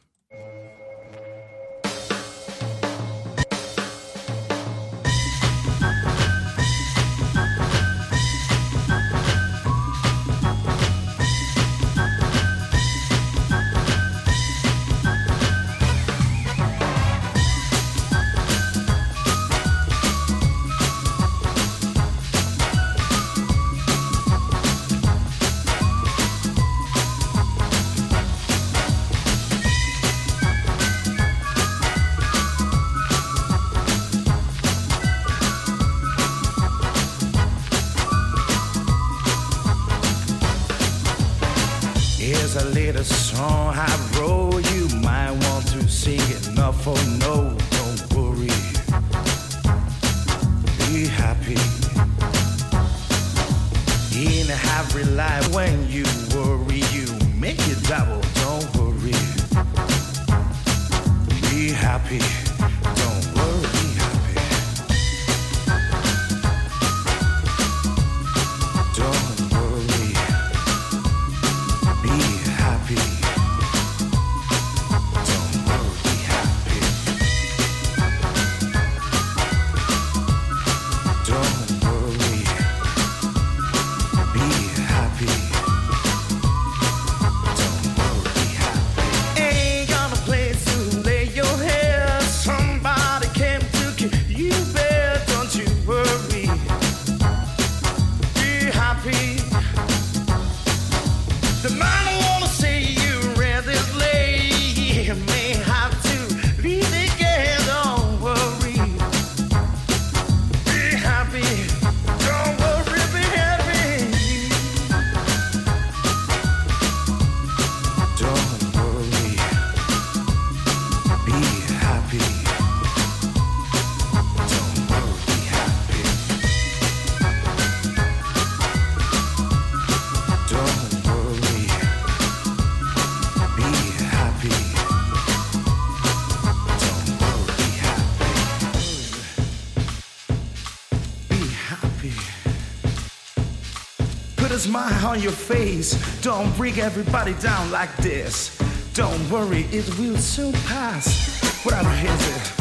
On your face. Don't bring everybody down like this. Don't worry, it will soon pass. Whatever is it?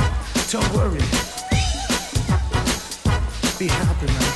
Don't worry. Be happy now.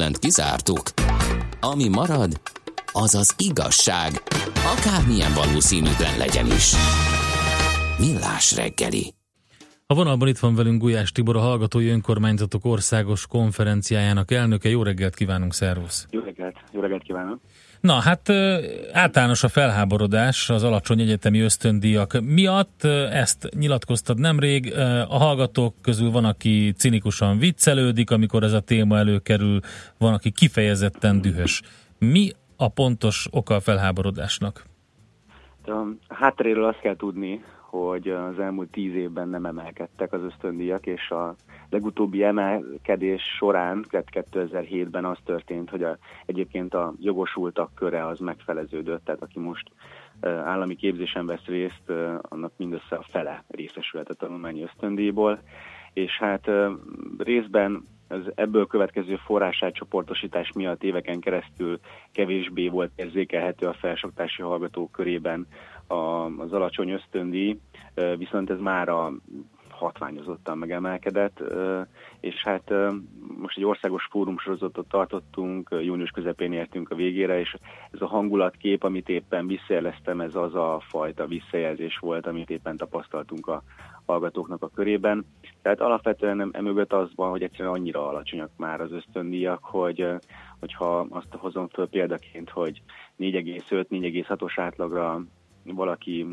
Lehetetlent kizártuk. Ami marad, az az igazság, akármilyen valószínűtlen legyen is. Millás reggeli. A vonalban itt van velünk Gulyás Tibor, a Hallgatói Önkormányzatok Országos Konferenciájának elnöke. Jó reggelt kívánunk, szervusz! Jó reggelt, jó reggelt kívánok! Na, hát általános a felháborodás az alacsony egyetemi ösztöndíjak miatt. Ezt nyilatkoztad nemrég. A hallgatók közül van, aki cinikusan viccelődik, amikor ez a téma előkerül, van, aki kifejezetten dühös. Mi a pontos oka a felháborodásnak? A hátteréről azt kell tudni, hogy az elmúlt tíz évben nem emelkedtek az ösztöndíjak, és a legutóbbi emelkedés során, 2007-ben az történt, hogy a, egyébként a jogosultak köre az megfeleződött, tehát aki most állami képzésen vesz részt, annak mindössze a fele részesülhet a tanulmányi ösztöndíjból, és hát részben az ebből következő forrásátcsoportosítás miatt éveken keresztül kevésbé volt érzékelhető a felsoktási hallgatók körében az alacsony ösztöndíj, viszont ez már a hatványozottan megemelkedett, és hát most egy országos fórum sorozatot tartottunk, június közepén értünk a végére, és ez a hangulatkép, amit éppen visszajeleztem, ez az a fajta visszajelzés volt, amit éppen tapasztaltunk a hallgatóknak a körében. Tehát alapvetően emögött az van, hogy egyszerűen annyira alacsonyak már az ösztöndíjak, hogy hogyha azt hozom föl példaként, hogy 4,5-4,6-os átlagra valaki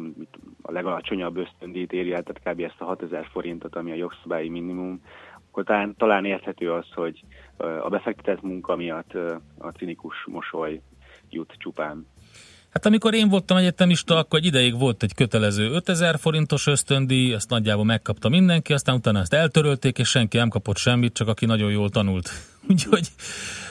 a legalacsonyabb ösztöndíjt éri el, tehát kb. ezt a 6000 forintot, ami a jogszabályi minimum, akkor talán, talán érthető az, hogy a befektetett munka miatt a cinikus mosoly jut csupán. Hát amikor én voltam egyetemista, akkor egy ideig volt egy kötelező 5000 forintos ösztöndíj, ezt nagyjából megkapta mindenki, aztán utána ezt eltörölték, és senki nem kapott semmit, csak aki nagyon jól tanult. Úgyhogy...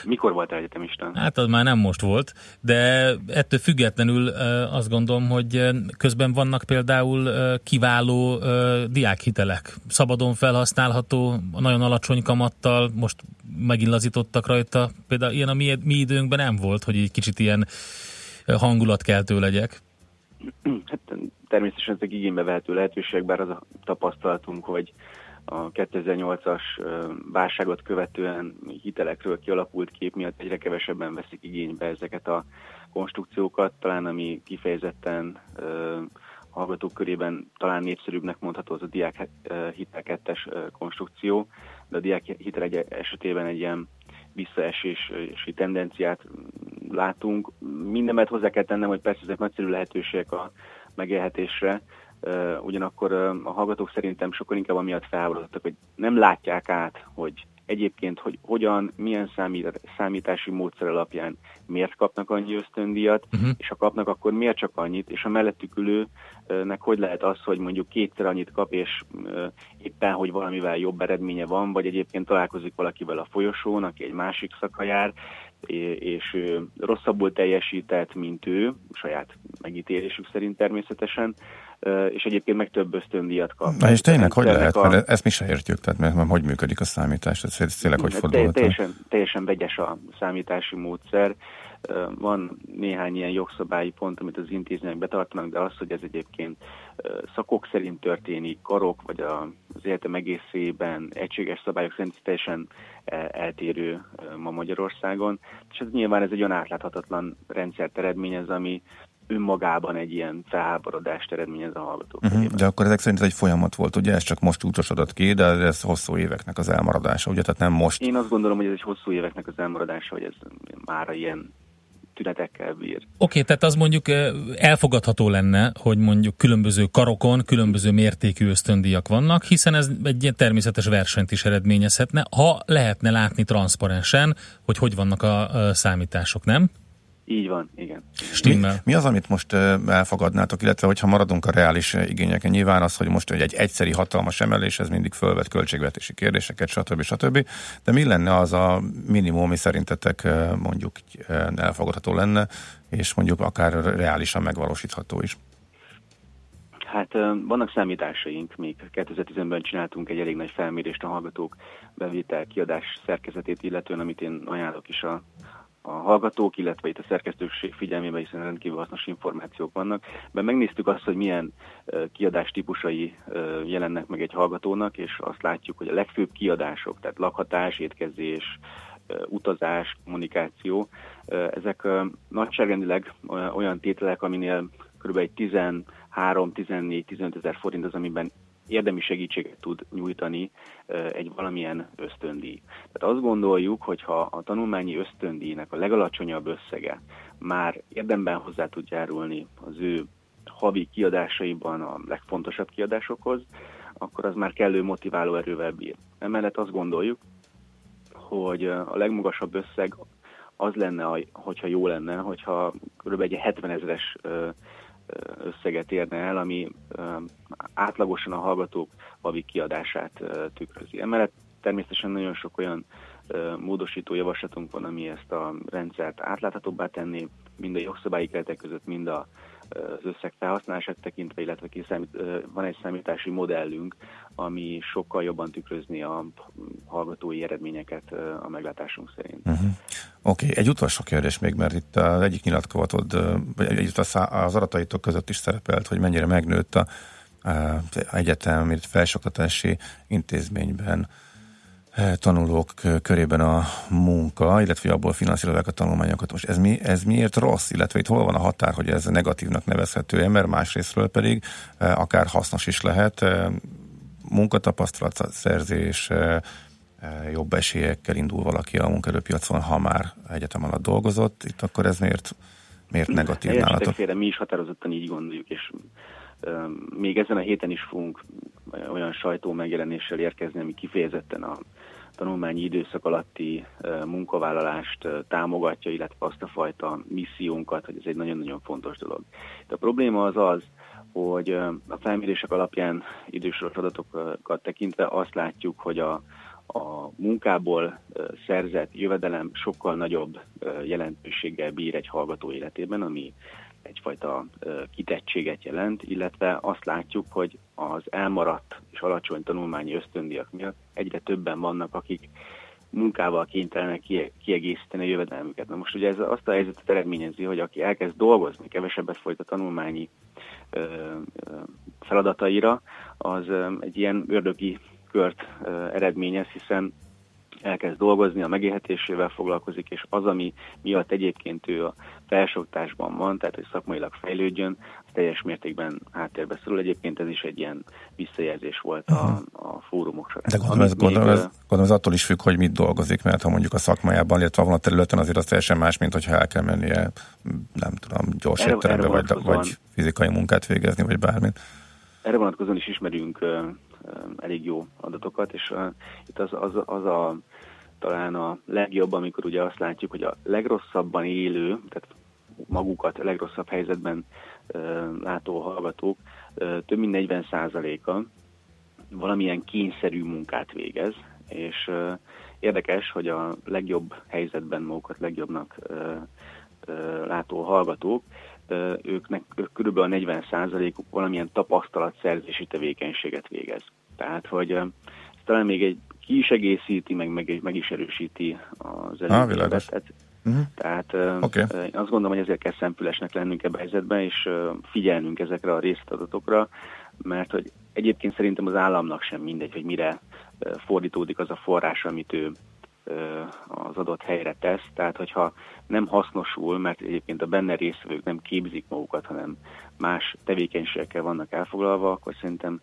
Mikor volt egyetemista? Hát az már nem most volt, de ettől függetlenül azt gondolom, hogy közben vannak például kiváló diákhitelek, szabadon felhasználható, nagyon alacsony kamattal, most megint lazítottak rajta. Például ilyen a mi, mi időnkben nem volt, hogy egy kicsit ilyen hangulatkeltő legyek. Hát természetesen ezek igénybe vehető lehetőség, bár az a tapasztalatunk, hogy a 2008-as válságot követően hitelekről kialakult kép miatt egyre kevesebben veszik igénybe ezeket a konstrukciókat, talán ami kifejezetten hallgatók körében talán népszerűbbnek mondható az a diák hitel kettes konstrukció, de a diák hitel egy esetében egy ilyen visszaesési tendenciát látunk. Mindenmet hozzá kell tennem, hogy persze ezek nagyszerű lehetőségek a megélhetésre, ugyanakkor a hallgatók szerintem sokkal inkább amiatt felháborodottak, hogy nem látják át, hogy egyébként, hogy hogyan, milyen számít, számítási módszer alapján miért kapnak annyi ösztöndíjat, uh-huh. és ha kapnak, akkor miért csak annyit, és a mellettük ülőnek hogy lehet az, hogy mondjuk kétszer annyit kap, és éppen, hogy valamivel jobb eredménye van, vagy egyébként találkozik valakivel a folyosón, aki egy másik szaka jár, és rosszabbul teljesített, mint ő, saját megítélésük szerint természetesen, és egyébként meg több ösztöndíjat kap. Na és tényleg, hogy lehet? A... Mert ezt mi se értjük, tehát mert, mert hogy működik a számítás, ez tényleg hogy fordul? Teljesen, teljesen vegyes a számítási módszer. Van néhány ilyen jogszabályi pont, amit az intézmények betartanak, de az, hogy ez egyébként szakok szerint történik, karok, vagy az életem egészében egységes szabályok szerint teljesen eltérő ma Magyarországon. És ez nyilván ez egy olyan átláthatatlan rendszert eredményez, ami önmagában egy ilyen felháborodást eredményez a hallgatók. Uh-huh. De akkor ezek szerint ez egy folyamat volt, ugye? Ez csak most úcsosodott ki, de ez hosszú éveknek az elmaradása, ugye? Tehát nem most. Én azt gondolom, hogy ez egy hosszú éveknek az elmaradása, hogy ez már ilyen tünetekkel bír. Oké, okay, tehát az mondjuk elfogadható lenne, hogy mondjuk különböző karokon különböző mértékű ösztöndíjak vannak, hiszen ez egy ilyen természetes versenyt is eredményezhetne, ha lehetne látni transzparensen, hogy hogy vannak a számítások, nem? Így van, igen. Mi, mi az, amit most elfogadnátok, illetve hogyha maradunk a reális igényeken, nyilván az, hogy most egy egyszeri hatalmas emelés, ez mindig fölvet költségvetési kérdéseket, stb. stb. De mi lenne az a minimum, ami szerintetek mondjuk elfogadható lenne, és mondjuk akár reálisan megvalósítható is? Hát vannak számításaink, még 2010-ben csináltunk egy elég nagy felmérést a hallgatók bevétel kiadás szerkezetét illetően, amit én ajánlok is a a hallgatók, illetve itt a szerkesztőség figyelmében, hiszen rendkívül hasznos információk vannak. Mert megnéztük azt, hogy milyen kiadás típusai jelennek meg egy hallgatónak, és azt látjuk, hogy a legfőbb kiadások, tehát lakhatás, étkezés, utazás, kommunikáció, ezek nagyságrendileg olyan tételek, aminél kb. 13-14-15 ezer forint az, amiben érdemi segítséget tud nyújtani egy valamilyen ösztöndíj. Tehát azt gondoljuk, hogy ha a tanulmányi ösztöndíjnak a legalacsonyabb összege már érdemben hozzá tud járulni az ő havi kiadásaiban a legfontosabb kiadásokhoz, akkor az már kellő motiváló erővel bír. Emellett azt gondoljuk, hogy a legmagasabb összeg az lenne, hogyha jó lenne, hogyha kb. egy 70 ezeres összeget érne el, ami átlagosan a hallgatók havi kiadását tükrözi. Emellett természetesen nagyon sok olyan módosító javaslatunk van, ami ezt a rendszert átláthatóbbá tenni, mind a jogszabályi keretek között, mind a az összeg felhasználását tekintve, illetve kiszámít, van egy számítási modellünk, ami sokkal jobban tükrözni a hallgatói eredményeket a meglátásunk szerint. Uh-huh. Oké, okay. egy utolsó kérdés még, mert itt az egyik nyilatkozatod, vagy itt az adataitok között is szerepelt, hogy mennyire megnőtt a, a egyetem, felsoktatási intézményben tanulók körében a munka, illetve abból finanszírozzák a tanulmányokat. Most ez, mi, ez miért rossz, illetve itt hol van a határ, hogy ez negatívnak nevezhető, mert másrésztről pedig akár hasznos is lehet, munkatapasztalat szerzés, jobb esélyekkel indul valaki a munkerőpiacon, ha már egyetem alatt dolgozott, itt akkor ez miért, miért negatív nálatok? Félre, mi is határozottan így gondoljuk, és még ezen a héten is fogunk olyan sajtó megjelenéssel érkezni, ami kifejezetten a tanulmányi időszak alatti munkavállalást támogatja, illetve azt a fajta missziónkat, hogy ez egy nagyon-nagyon fontos dolog. De a probléma az az, hogy a felmérések alapján idősoros adatokat tekintve azt látjuk, hogy a, a munkából szerzett jövedelem sokkal nagyobb jelentőséggel bír egy hallgató életében, ami egyfajta kitettséget jelent, illetve azt látjuk, hogy az elmaradt és alacsony tanulmányi ösztöndiak miatt egyre többen vannak, akik munkával kénytelenek kiegészíteni a jövedelmüket. Na most ugye ez azt a helyzetet eredményezi, hogy aki elkezd dolgozni, kevesebbet folyt a tanulmányi feladataira, az egy ilyen ördögi kört eredményez, hiszen elkezd dolgozni, a megélhetésével foglalkozik, és az, ami miatt egyébként ő a felsőoktatásban van, tehát hogy szakmailag fejlődjön, az teljes mértékben háttérbe szorul. Egyébként ez is egy ilyen visszajelzés volt a, a fórumok során. De gondolom ez, gondolom, ez, gondolom ez attól is függ, hogy mit dolgozik, mert ha mondjuk a szakmájában, illetve van a területen, azért az teljesen más, mint hogyha el kell mennie, nem tudom, gyors étterembe, vagy, vagy fizikai munkát végezni, vagy bármit. Erre vonatkozóan is ismerünk elég jó adatokat, és itt az, az, az a talán a legjobb, amikor ugye azt látjuk, hogy a legrosszabban élő, tehát magukat a legrosszabb helyzetben látó hallgatók több mint 40%-a valamilyen kényszerű munkát végez, és érdekes, hogy a legjobb helyzetben magukat legjobbnak látó hallgatók őknek kb. a 40%-uk valamilyen tapasztalatszerzési tevékenységet végez. Tehát, hogy ez talán még egy ki is egészíti, meg, meg, meg is erősíti az. Ah, Uh-huh. Tehát okay. azt gondolom, hogy ezért kell szempülesnek lennünk ebbe a helyzetben, és figyelnünk ezekre a részadatokra, mert hogy egyébként szerintem az államnak sem mindegy, hogy mire fordítódik az a forrás, amit ő az adott helyre tesz. Tehát, hogyha nem hasznosul, mert egyébként a benne részvevők nem képzik magukat, hanem más tevékenységekkel vannak elfoglalva, akkor szerintem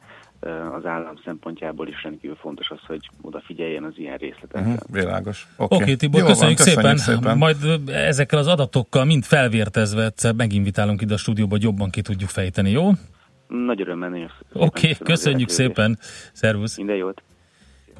az állam szempontjából is rendkívül fontos az, hogy odafigyeljen az ilyen részletekre. Uh-huh, világos. Oké, okay. okay, Tibor, Jó köszönjük, van, köszönjük szépen. szépen. Majd ezekkel az adatokkal mind felvértezve egyszer meginvitálunk ide a stúdióba, hogy jobban ki tudjuk fejteni, jó? Nagy örömmel, nagyon Oké, okay, köszönjük szépen. Szervusz. Minden jót.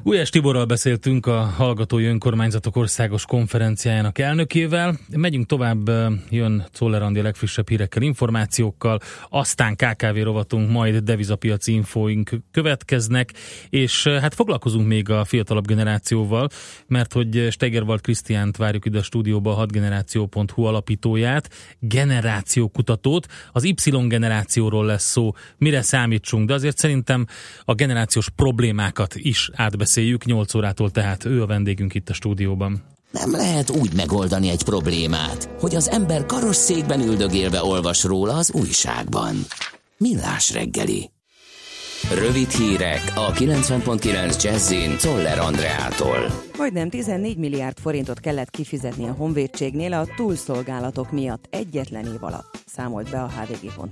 Ujjás Tiborral beszéltünk a Hallgatói Önkormányzatok Országos Konferenciájának elnökével. Megyünk tovább, jön Czoller Andi legfrissebb hírekkel, információkkal, aztán KKV rovatunk, majd devizapiaci infóink következnek, és hát foglalkozunk még a fiatalabb generációval, mert hogy Stegerwald Krisztiánt várjuk ide a stúdióba, a 6generáció.hu alapítóját, generációkutatót, az Y generációról lesz szó, mire számítsunk, de azért szerintem a generációs problémákat is átbeszélünk megbeszéljük 8 órától, tehát ő a vendégünk itt a stúdióban. Nem lehet úgy megoldani egy problémát, hogy az ember karosszékben üldögélve olvas róla az újságban. Millás reggeli. Rövid hírek a 90.9 Jazzin Toller Andreától. Majdnem 14 milliárd forintot kellett kifizetni a honvédségnél a túlszolgálatok miatt egyetlen év alatt, számolt be a hvg.hu.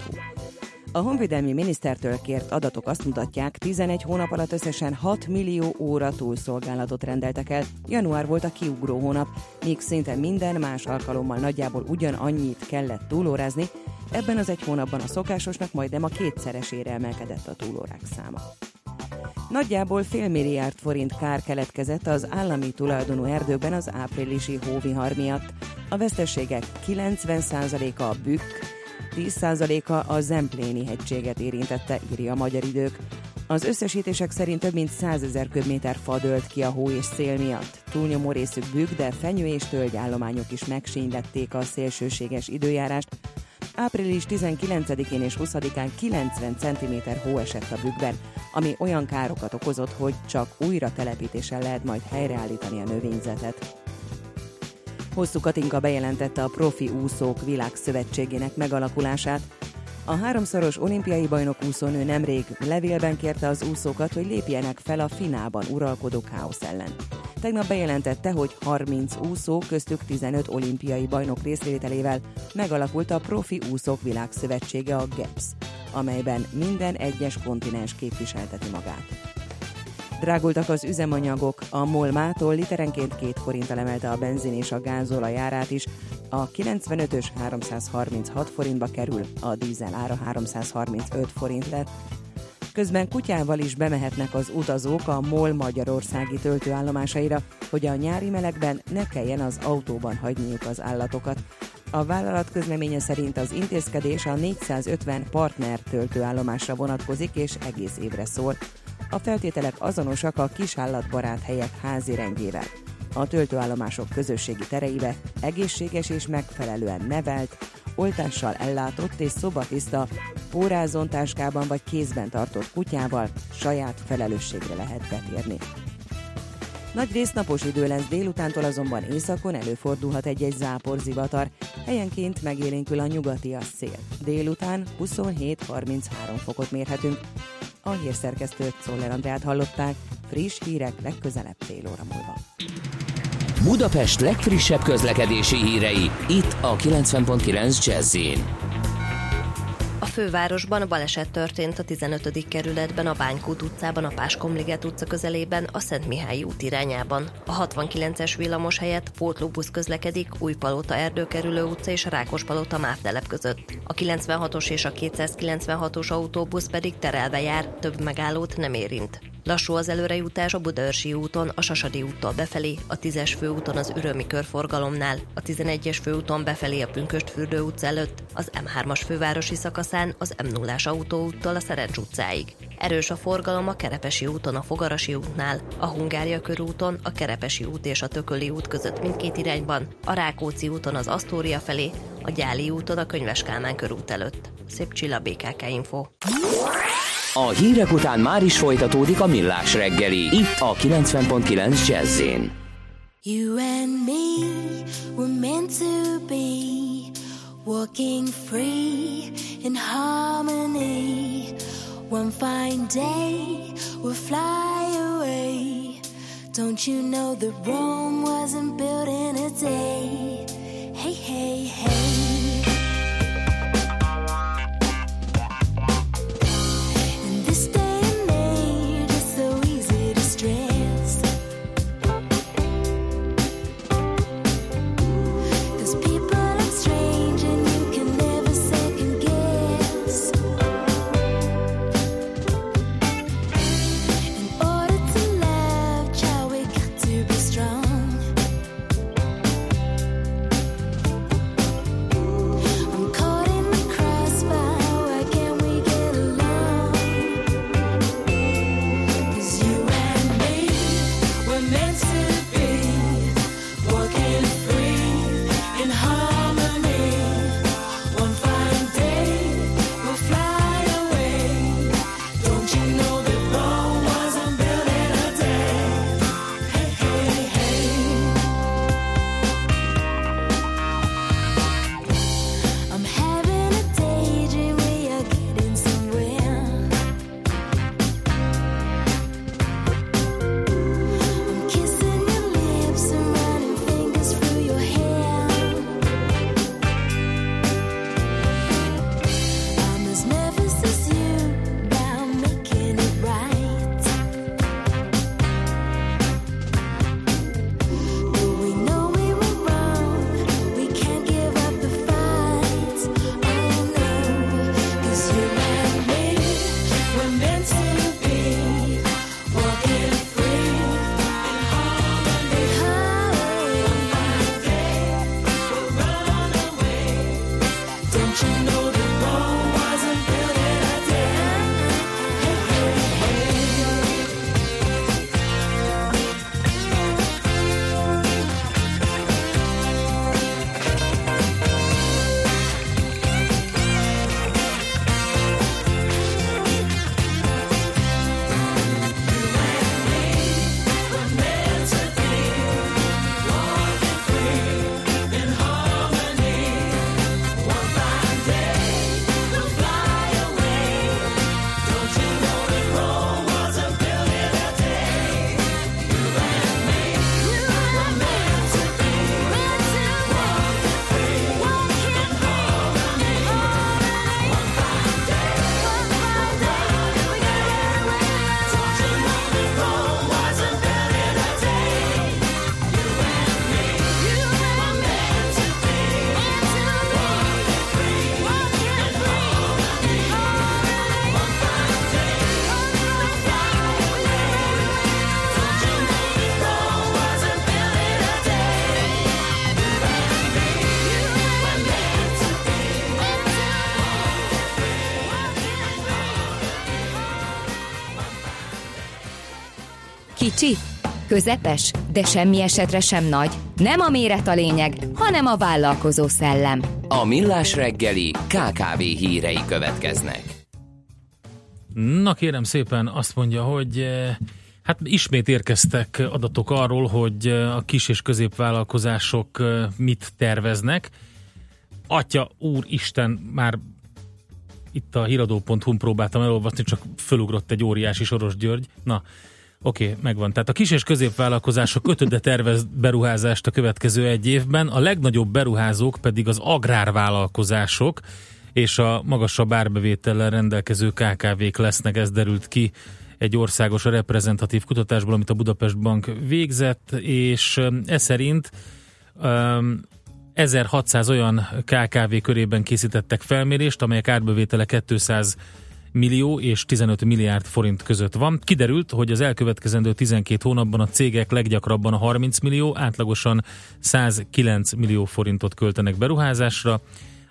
A honvédelmi minisztertől kért adatok azt mutatják, 11 hónap alatt összesen 6 millió óra túlszolgálatot rendeltek el. Január volt a kiugró hónap, míg szinte minden más alkalommal nagyjából ugyanannyit kellett túlórázni, ebben az egy hónapban a szokásosnak majdnem a kétszeresére emelkedett a túlórák száma. Nagyjából fél milliárd forint kár keletkezett az állami tulajdonú erdőkben az áprilisi hóvihar miatt. A veszteségek 90%-a a bükk, 10%-a a Zempléni hegységet érintette, írja a Magyar Idők. Az összesítések szerint több mint 100 ezer köbméter fa dőlt ki a hó és szél miatt. Túlnyomó részük bükk, de fenyő és tölgyállományok is megsínylették a szélsőséges időjárást. Április 19-én és 20-án 90 cm hó esett a bükkben, ami olyan károkat okozott, hogy csak újra telepítéssel lehet majd helyreállítani a növényzetet. Hosszú Katinka bejelentette a Profi Úszók Világszövetségének megalakulását. A háromszoros olimpiai bajnok úszónő nemrég levélben kérte az úszókat, hogy lépjenek fel a finában uralkodó káosz ellen. Tegnap bejelentette, hogy 30 úszó, köztük 15 olimpiai bajnok részvételével megalakult a Profi Úszók Világszövetsége, a GEPS, amelyben minden egyes kontinens képviselteti magát. Drágultak az üzemanyagok, a MOL mától literenként két forinttal emelte a benzin és a gázolaj árát is, a 95-ös 336 forintba kerül, a dízel ára 335 forint lett. Közben kutyával is bemehetnek az utazók a MOL magyarországi töltőállomásaira, hogy a nyári melegben ne kelljen az autóban hagyniuk az állatokat. A vállalat közleménye szerint az intézkedés a 450 partner töltőállomásra vonatkozik és egész évre szól. A feltételek azonosak a kisállatbarát helyek házi rendjével. A töltőállomások közösségi tereibe egészséges és megfelelően nevelt, oltással ellátott és szobatiszta, pórázon táskában vagy kézben tartott kutyával saját felelősségre lehet betérni. Nagy rész napos idő lesz, délutántól azonban északon előfordulhat egy-egy záporzivatar. Helyenként megélénkül a nyugati szél. Délután 27-33 fokot mérhetünk. A hírszerkesztőt Szoller Andrát hallották, friss hírek legközelebb fél óra múlva. Budapest legfrissebb közlekedési hírei, itt a 90.9 jazz a fővárosban a baleset történt a 15. kerületben, a Bánykút utcában, a Páskomliget utca közelében, a Szent Mihály út irányában. A 69-es villamos helyett pótlóbusz közlekedik Újpalota Erdőkerülő utca és Rákospalota Mávtelep között. A 96-os és a 296-os autóbusz pedig terelve jár, több megállót nem érint. Lassú az előrejutás a Budaörsi úton, a Sasadi úttól befelé, a 10-es főúton az Ürömi körforgalomnál, a 11-es főúton befelé a Pünköstfürdő utca előtt, az M3-as fővárosi szakaszán az M0-as autóúttól a Szerencs utcáig. Erős a forgalom a Kerepesi úton, a Fogarasi útnál, a Hungária körúton, a Kerepesi út és a Tököli út között mindkét irányban, a Rákóczi úton az Asztória felé, a Gyáli úton a Könyves Kálmán körút előtt. Szép Csilla BKK Info. A hírek után már is folytatódik a millás reggeli. Itt a 90.9 jazz You and me were meant to be Walking free in harmony. One fine day we'll fly away. Don't you know that Rome wasn't built in a day? Hey, hey, hey Közepes, de semmi esetre sem nagy. Nem a méret a lényeg, hanem a vállalkozó szellem. A Millás reggeli KKV hírei következnek. Na kérem szépen, azt mondja, hogy eh, hát ismét érkeztek adatok arról, hogy eh, a kis és középvállalkozások eh, mit terveznek. Atya, úr, Isten, már itt a híradó.hu próbáltam elolvasni, csak fölugrott egy óriási Soros György. Na, Oké, okay, megvan. Tehát a kis és középvállalkozások ötöde tervez beruházást a következő egy évben, a legnagyobb beruházók pedig az agrárvállalkozások és a magasabb árbevétellel rendelkező KKV-k lesznek, ez derült ki egy országos reprezentatív kutatásból, amit a Budapest Bank végzett, és ez szerint um, 1600 olyan KKV körében készítettek felmérést, amelyek árbevétele 200 millió és 15 milliárd forint között van. Kiderült, hogy az elkövetkezendő 12 hónapban a cégek leggyakrabban a 30 millió, átlagosan 109 millió forintot költenek beruházásra,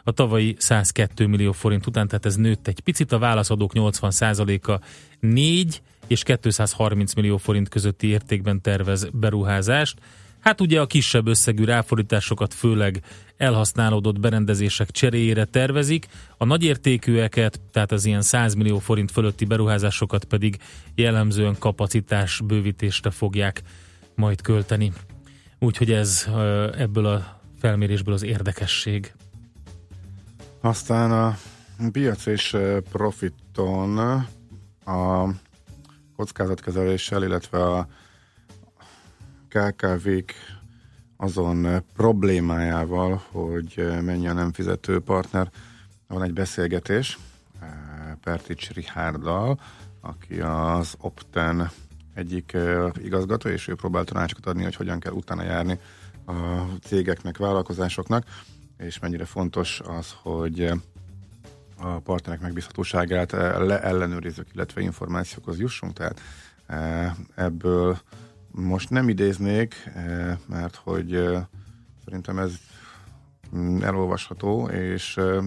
a tavalyi 102 millió forint után, tehát ez nőtt egy picit, a válaszadók 80%-a 4 és 230 millió forint közötti értékben tervez beruházást. Hát ugye a kisebb összegű ráfordításokat főleg elhasználódott berendezések cseréjére tervezik, a nagyértékűeket, tehát az ilyen 100 millió forint fölötti beruházásokat pedig jellemzően kapacitás bővítésre fogják majd költeni. Úgyhogy ez ebből a felmérésből az érdekesség. Aztán a piac és profiton a kockázatkezeléssel, illetve a KKV-k azon problémájával, hogy mennyi a nem fizető partner. Van egy beszélgetés Pertics Richarddal, aki az Opten egyik igazgató, és ő próbál tanácsokat adni, hogy hogyan kell utána járni a cégeknek, vállalkozásoknak, és mennyire fontos az, hogy a partnerek megbízhatóságát leellenőrizzük, illetve információkhoz jussunk, tehát ebből most nem idéznék, eh, mert hogy eh, szerintem ez mm, elolvasható, és eh,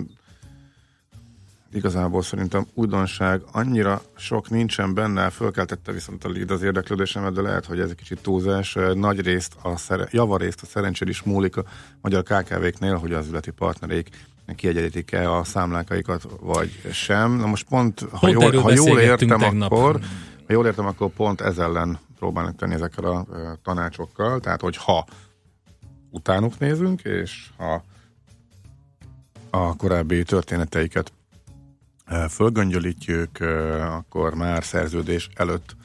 igazából szerintem újdonság annyira sok nincsen benne, fölkeltette viszont a lead az érdeklődésemet, de lehet, hogy ez egy kicsit túlzás. Nagy részt, a szere, javarészt a szerencsére is múlik a magyar KKV-knél, hogy az üzleti partnerék kiegyenlítik-e a számlákaikat, vagy sem. Na most pont, ha, pont jól, ha jól értem, tegnap. akkor ha jól értem, akkor pont ez ellen próbálnak tenni ezekkel a tanácsokkal, tehát hogy ha utánuk nézünk, és ha a korábbi történeteiket fölgöngyölítjük, akkor már szerződés előtt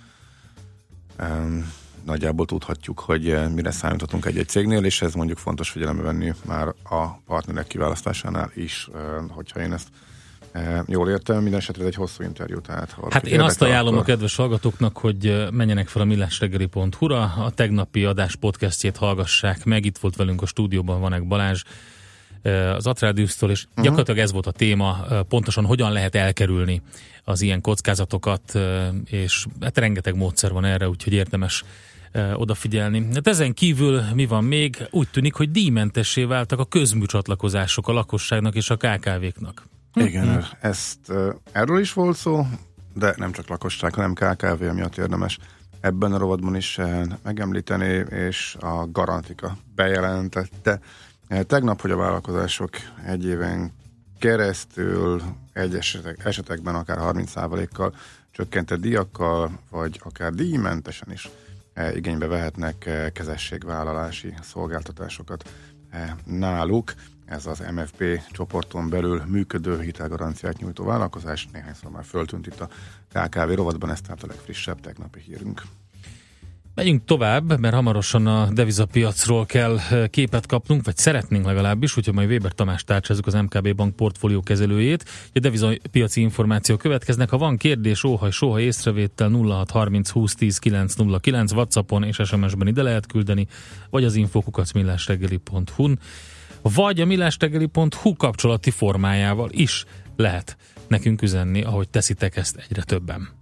nagyjából tudhatjuk, hogy mire számíthatunk egy-egy cégnél, és ez mondjuk fontos figyelembe venni már a partnerek kiválasztásánál is, hogyha én ezt jól értem, minden esetre ez egy hosszú interjú. Tehát, hát én azt ajánlom akkor... a kedves hallgatóknak, hogy e, menjenek fel a millásreggeli.hu-ra, a tegnapi adás podcastjét hallgassák meg, itt volt velünk a stúdióban Vanek Balázs, e, az Atrádiusztól, és uh-huh. gyakorlatilag ez volt a téma, pontosan hogyan lehet elkerülni az ilyen kockázatokat, és hát rengeteg módszer van erre, úgyhogy érdemes odafigyelni. Hát ezen kívül mi van még? Úgy tűnik, hogy díjmentessé váltak a közműcsatlakozások a lakosságnak és a KKV-knak. Igen, mm-hmm. ezt erről is volt szó, de nem csak lakosság, hanem KKV miatt érdemes ebben a rovatban is megemlíteni, és a Garantika bejelentette tegnap, hogy a vállalkozások egy éven keresztül egy esetek, esetekben akár 30%-kal csökkentett díjakkal, vagy akár díjmentesen is igénybe vehetnek kezességvállalási szolgáltatásokat náluk ez az MFP csoporton belül működő hitelgaranciát nyújtó vállalkozás. Néhányszor már föltűnt itt a KKV rovatban, ez tehát a legfrissebb tegnapi hírünk. Megyünk tovább, mert hamarosan a devizapiacról kell képet kapnunk, vagy szeretnénk legalábbis, úgyhogy majd Weber Tamás tárcsázunk az MKB Bank portfólió kezelőjét. A devizapiaci információ következnek. Ha van kérdés, óhaj, soha észrevétel 0630 20 10 909 Whatsappon és SMS-ben ide lehet küldeni, vagy az infokukacmillásreggeli.hu-n vagy a millástegeli.hu kapcsolati formájával is lehet nekünk üzenni, ahogy teszitek ezt egyre többen.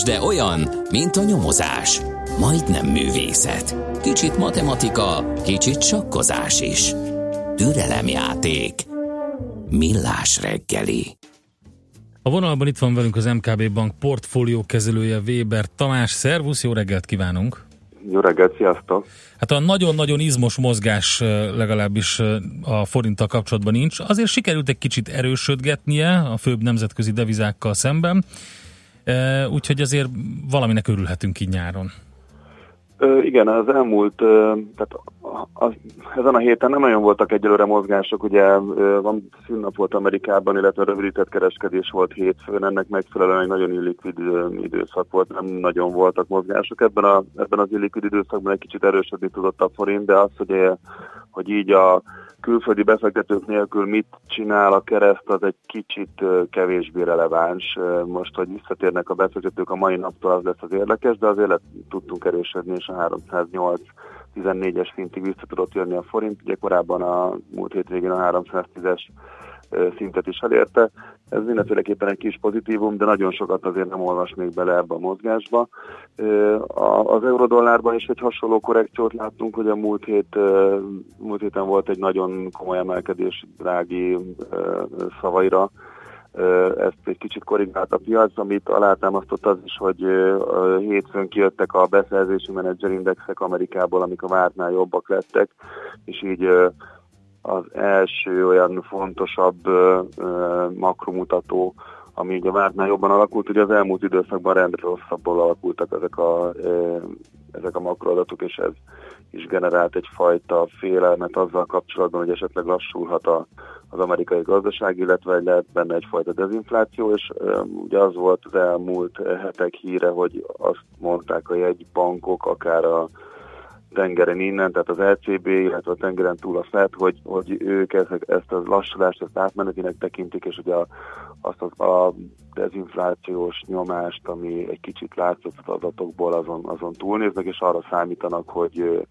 A tőzsde olyan, mint a nyomozás. Majdnem művészet. Kicsit matematika, kicsit sakkozás is. Türelemjáték. Millás reggeli. A vonalban itt van velünk az MKB Bank portfólió kezelője Weber Tamás. Szervusz, jó reggelt kívánunk! Jó reggelt, sziasztok! Hát a nagyon-nagyon izmos mozgás legalábbis a forinttal kapcsolatban nincs. Azért sikerült egy kicsit erősödgetnie a főbb nemzetközi devizákkal szemben, úgyhogy azért valaminek örülhetünk így nyáron. Ö, igen, az elmúlt, tehát az, ezen a héten nem nagyon voltak egyelőre mozgások, ugye van szünnap volt Amerikában, illetve rövidített kereskedés volt hétfőn, ennek megfelelően egy nagyon illikvid időszak volt, nem nagyon voltak mozgások. Ebben, a, ebben az illikvid időszakban egy kicsit erősödni tudott a forint, de az, hogy, hogy így a külföldi befektetők nélkül mit csinál a kereszt, az egy kicsit kevésbé releváns. Most, hogy visszatérnek a befektetők a mai naptól, az lesz az érdekes, de azért tudtunk erősödni, és a 308 14-es szintig vissza tudott jönni a forint, ugye korábban a múlt hétvégén a 310-es ö, szintet is elérte. Ez mindenféleképpen egy kis pozitívum, de nagyon sokat azért nem olvas még bele ebbe a mozgásba. Az eurodollárban is egy hasonló korrekciót láttunk, hogy a múlt, hét, múlt héten volt egy nagyon komoly emelkedés drági szavaira, ezt egy kicsit korrigált a piac, amit alátámasztott az is, hogy hétfőn kijöttek a beszerzési menedzserindexek Amerikából, amik a vártnál jobbak lettek, és így az első olyan fontosabb makromutató, ami így a vártnál jobban alakult, ugye az elmúlt időszakban rendre rosszabbul alakultak ezek a, ezek a makroadatok, és ez is generált egyfajta félelmet azzal kapcsolatban, hogy esetleg lassulhat a, az amerikai gazdaság, illetve lehet benne egyfajta dezinfláció, és ugye az volt az elmúlt hetek híre, hogy azt mondták a jegybankok, akár a tengeren innen, tehát az LCB, illetve a tengeren túl a FED, hogy, hogy ők ezt, ezt a lassulást, ezt átmenetinek tekintik, és ugye a, azt az, a dezinflációs nyomást, ami egy kicsit látszott az adatokból, azon, azon túlnéznek, és arra számítanak, hogy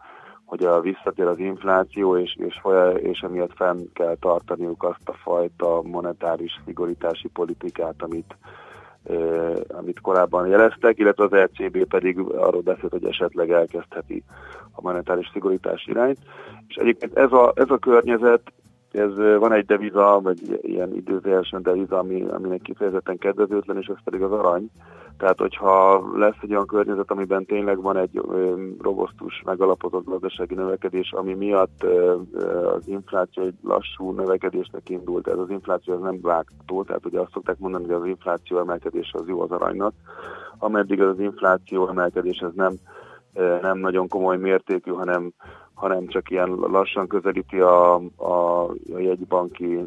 hogy a visszatér az infláció, és, és, és emiatt fenn kell tartaniuk azt a fajta monetáris szigorítási politikát, amit, eh, amit korábban jeleztek, illetve az LCB pedig arról beszélt, hogy esetleg elkezdheti a monetáris szigorítás irányt. És egyébként ez a, ez a környezet, ez van egy deviza, vagy ilyen időzésen deviza, ami, aminek kifejezetten kedvezőtlen, és ez pedig az arany. Tehát, hogyha lesz egy olyan környezet, amiben tényleg van egy robosztus, megalapozott gazdasági növekedés, ami miatt az infláció egy lassú növekedésnek indult, ez az infláció az nem vágtó, tehát ugye azt szokták mondani, hogy az infláció emelkedése az jó az aranynak, ameddig az infláció emelkedés ez nem, nem nagyon komoly mértékű, hanem hanem csak ilyen lassan közelíti a, a, a jegybanki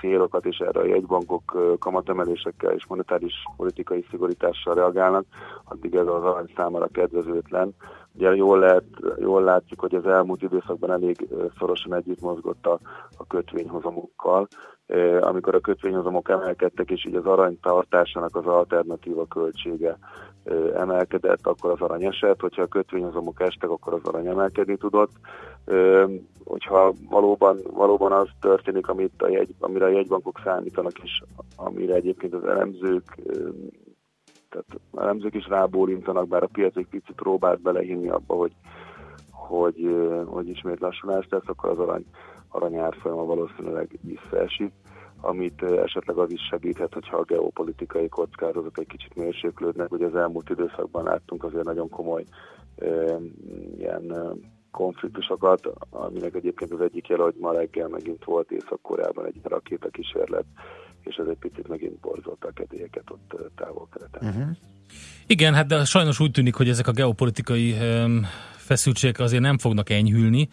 célokat, és erre a jegybankok kamatemelésekkel és monetáris politikai szigorítással reagálnak, addig ez az arany számára kedvezőtlen. Ugye jól, lehet, jól látjuk, hogy az elmúlt időszakban elég szorosan együtt mozgott a, a kötvényhozamokkal, amikor a kötvényhozamok emelkedtek, és így az arany tartásának az alternatíva költsége emelkedett, akkor az arany esett, hogyha a kötvényhozamok estek, akkor az arany emelkedni tudott. Hogyha valóban, valóban az történik, amit a jegy, amire a jegybankok számítanak, és amire egyébként az elemzők tehát elemzők is rábólintanak, bár a piac egy picit próbált belehinni abba, hogy, hogy, hogy ismét lassulást tesz, akkor az arany, arany árfolyama valószínűleg visszaesik amit esetleg az is segíthet, hogyha a geopolitikai kockázatok egy kicsit mérséklődnek. Ugye az elmúlt időszakban láttunk azért nagyon komoly e, ilyen konfliktusokat, aminek egyébként az egyik jel, hogy ma reggel megint volt Észak-Koreában egy rakétakísérlet, és ez egy picit megint borzolta a kedélyeket ott távol-keleten. Uh-huh. Igen, hát de sajnos úgy tűnik, hogy ezek a geopolitikai um, feszültségek azért nem fognak enyhülni.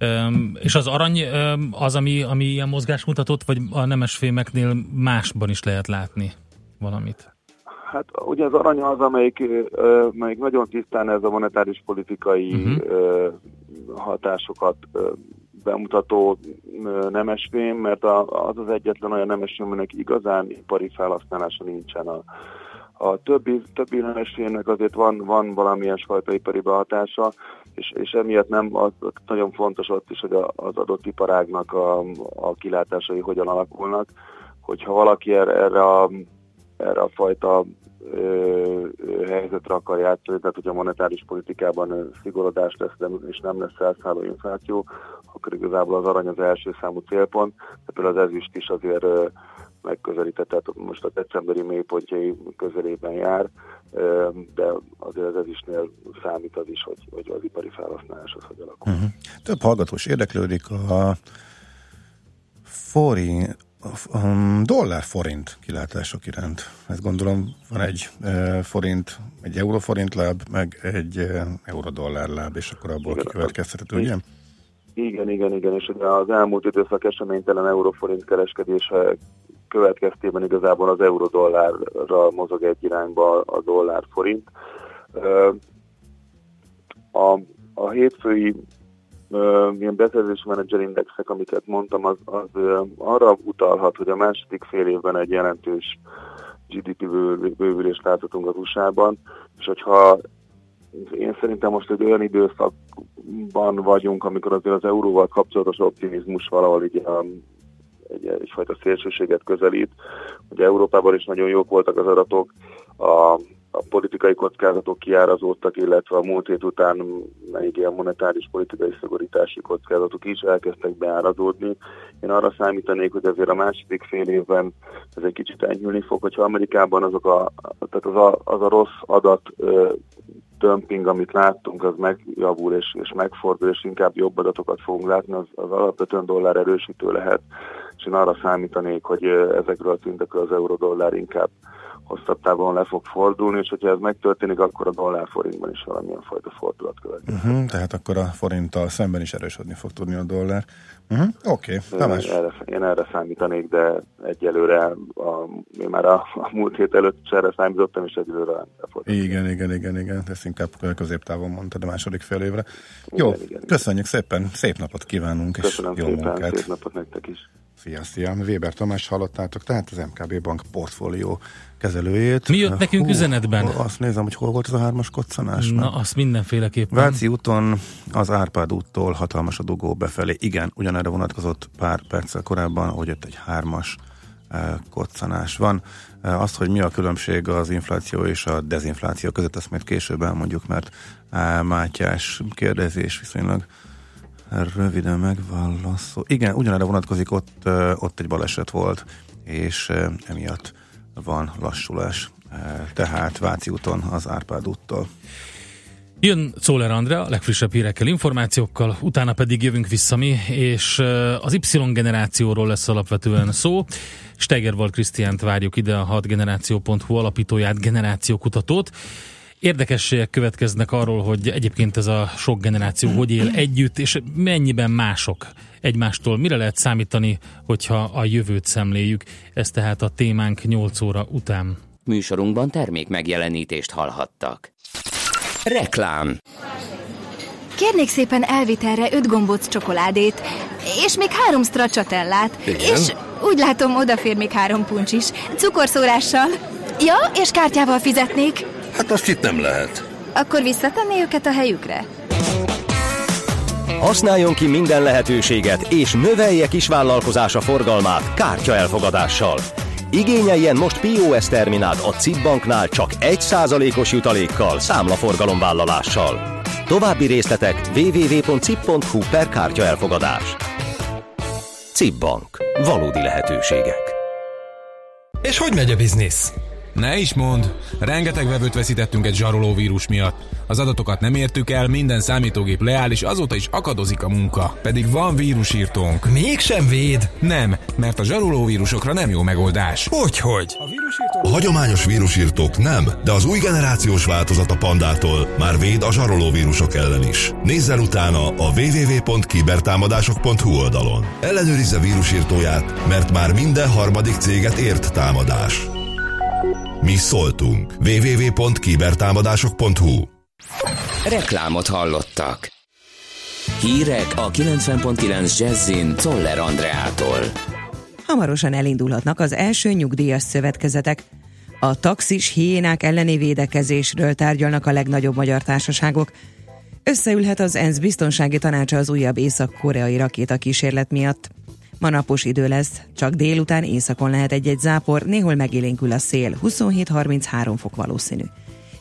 Um, és az arany um, az, ami, ami ilyen mozgás mutatott, vagy a nemesfémeknél másban is lehet látni valamit? Hát ugye az arany az, amelyik, uh, amelyik nagyon tisztán ez a monetáris politikai uh-huh. uh, hatásokat uh, bemutató nemesfém, mert a, az az egyetlen olyan nemesfém, aminek igazán ipari felhasználása nincsen a, a többi, többi nemesfémnek azért van, van valamilyen fajta ipari behatása, és, és emiatt nem, nagyon fontos ott is, hogy a, az adott iparágnak a, a kilátásai hogyan alakulnak, hogyha valaki erre, erre, a, erre a fajta ö, helyzetre akar játszani, tehát hogy a monetáris politikában szigorodás lesz, de és nem lesz felszálló infláció, akkor igazából az arany az első számú célpont, de például az ezüst is azért ö, megközelített, tehát most a decemberi mélypontjai közelében jár, de azért az ezüstnél számít az is, hogy, hogy az ipari felhasználás az hogy alakul. Uh-huh. Több hallgatós érdeklődik a forint, dollár-forint kilátások iránt. Ezt gondolom van egy e, forint, egy euró-forint láb, meg egy e, euró-dollár láb, és akkor abból kikövetkeztethető, ugye? Igen, igen, igen, és az elmúlt időszak eseménytelen euróforint kereskedése következtében igazából az euró-dollárra mozog egy irányba a dollár-forint. A, a hétfői ilyen beszerzési menedzser indexek, amiket mondtam, az, az arra utalhat, hogy a második fél évben egy jelentős GDP bővülést láthatunk az USA-ban, és hogyha én szerintem most egy olyan időszakban vagyunk, amikor azért az euróval kapcsolatos optimizmus valahol így a egy, egyfajta szélsőséget közelít. Ugye Európában is nagyon jók voltak az adatok, a, a politikai kockázatok kiárazódtak, illetve a múlt hét után még ilyen monetáris politikai szigorítási kockázatok is elkezdtek beárazódni. Én arra számítanék, hogy azért a második fél évben ez egy kicsit enyhülni fog, hogyha Amerikában azok a, tehát az a, az a rossz adat dömping, amit láttunk, az megjavul és, és megfordul, és inkább jobb adatokat fogunk látni, az, az alapvetően dollár erősítő lehet, és én arra számítanék, hogy ezekről a szintekről az euró-dollár inkább hosszabb távon le fog fordulni, és hogyha ez megtörténik, akkor a dollár forintban is valamilyen fajta fordulat következik. Uh-huh, tehát akkor a forinttal szemben is erősödni fog tudni a dollár. Uh-huh, Oké, okay. Erre, én erre számítanék, de egyelőre a, én már a, a múlt hét előtt is erre számítottam, és egyelőre nem Igen, igen, igen, igen, ezt inkább középtávon mondtad a második fél évre. Igen, Jó, igen, köszönjük igen. szépen, szép napot kívánunk, Köszönöm és jó szépen, munkát. szép napot nektek is. Szia, szia. Weber Tamás hallottátok, tehát az MKB Bank portfólió kezelőjét. Mi jött nekünk Hú, üzenetben? Azt nézem, hogy hol volt az a hármas koccanás. Na, azt mindenféleképpen. Váci úton az Árpád úttól hatalmas a dugó befelé. Igen, ugyanerre vonatkozott pár perccel korábban, hogy ott egy hármas eh, koccanás van. Eh, azt, hogy mi a különbség az infláció és a dezinfláció között, ezt majd később elmondjuk, mert eh, Mátyás kérdezés viszonylag röviden megválaszol. Igen, ugyanerre vonatkozik, ott, ott egy baleset volt, és emiatt van lassulás. Tehát Váci úton az Árpád úttól. Jön Czóler Andrea a legfrissebb hírekkel, információkkal, utána pedig jövünk vissza mi, és az Y generációról lesz alapvetően szó. Stegerwald Krisztiánt várjuk ide, a 6generáció.hu alapítóját, generációkutatót, Érdekességek következnek arról, hogy egyébként ez a sok generáció hogy él együtt, és mennyiben mások egymástól. Mire lehet számítani, hogyha a jövőt szemléljük? Ez tehát a témánk 8 óra után. Műsorunkban termék megjelenítést hallhattak. Reklám Kérnék szépen elvitelre öt gombóc csokoládét, és még három stracciatellát. Igen? És úgy látom, odafér még három puncs is. Cukorszórással. Ja, és kártyával fizetnék. Hát azt itt nem lehet. Akkor visszatenné őket a helyükre? Használjon ki minden lehetőséget, és növelje kisvállalkozása forgalmát kártya elfogadással. Igényeljen most POS terminált a CIP banknál csak 1%-os jutalékkal, számlaforgalomvállalással. További részletek www.cip.hu per kártya elfogadás. CIP Bank. Valódi lehetőségek. És hogy megy a biznisz? Ne is mond, rengeteg vevőt veszítettünk egy zsaroló vírus miatt. Az adatokat nem értük el, minden számítógép leáll, és azóta is akadozik a munka. Pedig van vírusírtónk. Mégsem véd? Nem, mert a zsaroló vírusokra nem jó megoldás. Hogyhogy? A hagyományos vírusírtók nem, de az új generációs változat a pandától már véd a zsaroló vírusok ellen is. Nézzen utána a www.kibertámadások.hu oldalon. Ellenőrizze vírusírtóját, mert már minden harmadik céget ért támadás. Mi szóltunk. www.kibertámadások.hu Reklámot hallottak. Hírek a 90.9 Jazzin Toller Andreától. Hamarosan elindulhatnak az első nyugdíjas szövetkezetek. A taxis hiénák elleni védekezésről tárgyalnak a legnagyobb magyar társaságok. Összeülhet az ENSZ biztonsági tanácsa az újabb észak-koreai rakéta kísérlet miatt. Ma napos idő lesz, csak délután északon lehet egy-egy zápor, néhol megélénkül a szél, 27-33 fok valószínű.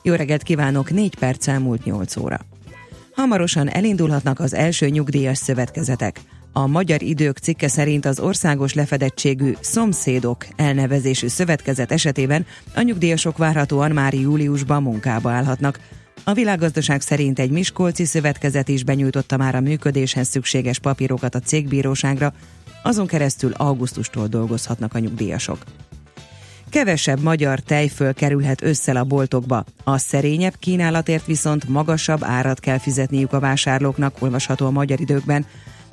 Jó reggelt kívánok, 4 perc elmúlt 8 óra. Hamarosan elindulhatnak az első nyugdíjas szövetkezetek. A Magyar Idők cikke szerint az országos lefedettségű Szomszédok elnevezésű szövetkezet esetében a nyugdíjasok várhatóan már júliusban munkába állhatnak. A világgazdaság szerint egy Miskolci szövetkezet is benyújtotta már a működéshez szükséges papírokat a cégbíróságra, azon keresztül augusztustól dolgozhatnak a nyugdíjasok. Kevesebb magyar tejföl kerülhet összel a boltokba. A szerényebb kínálatért viszont magasabb árat kell fizetniük a vásárlóknak, olvasható a magyar időkben.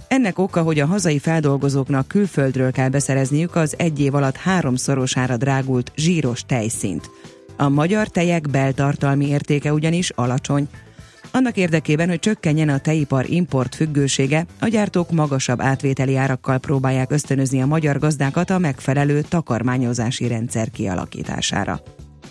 Ennek oka, hogy a hazai feldolgozóknak külföldről kell beszerezniük az egy év alatt háromszorosára drágult zsíros tejszint. A magyar tejek beltartalmi értéke ugyanis alacsony. Annak érdekében, hogy csökkenjen a tejipar import függősége, a gyártók magasabb átvételi árakkal próbálják ösztönözni a magyar gazdákat a megfelelő takarmányozási rendszer kialakítására.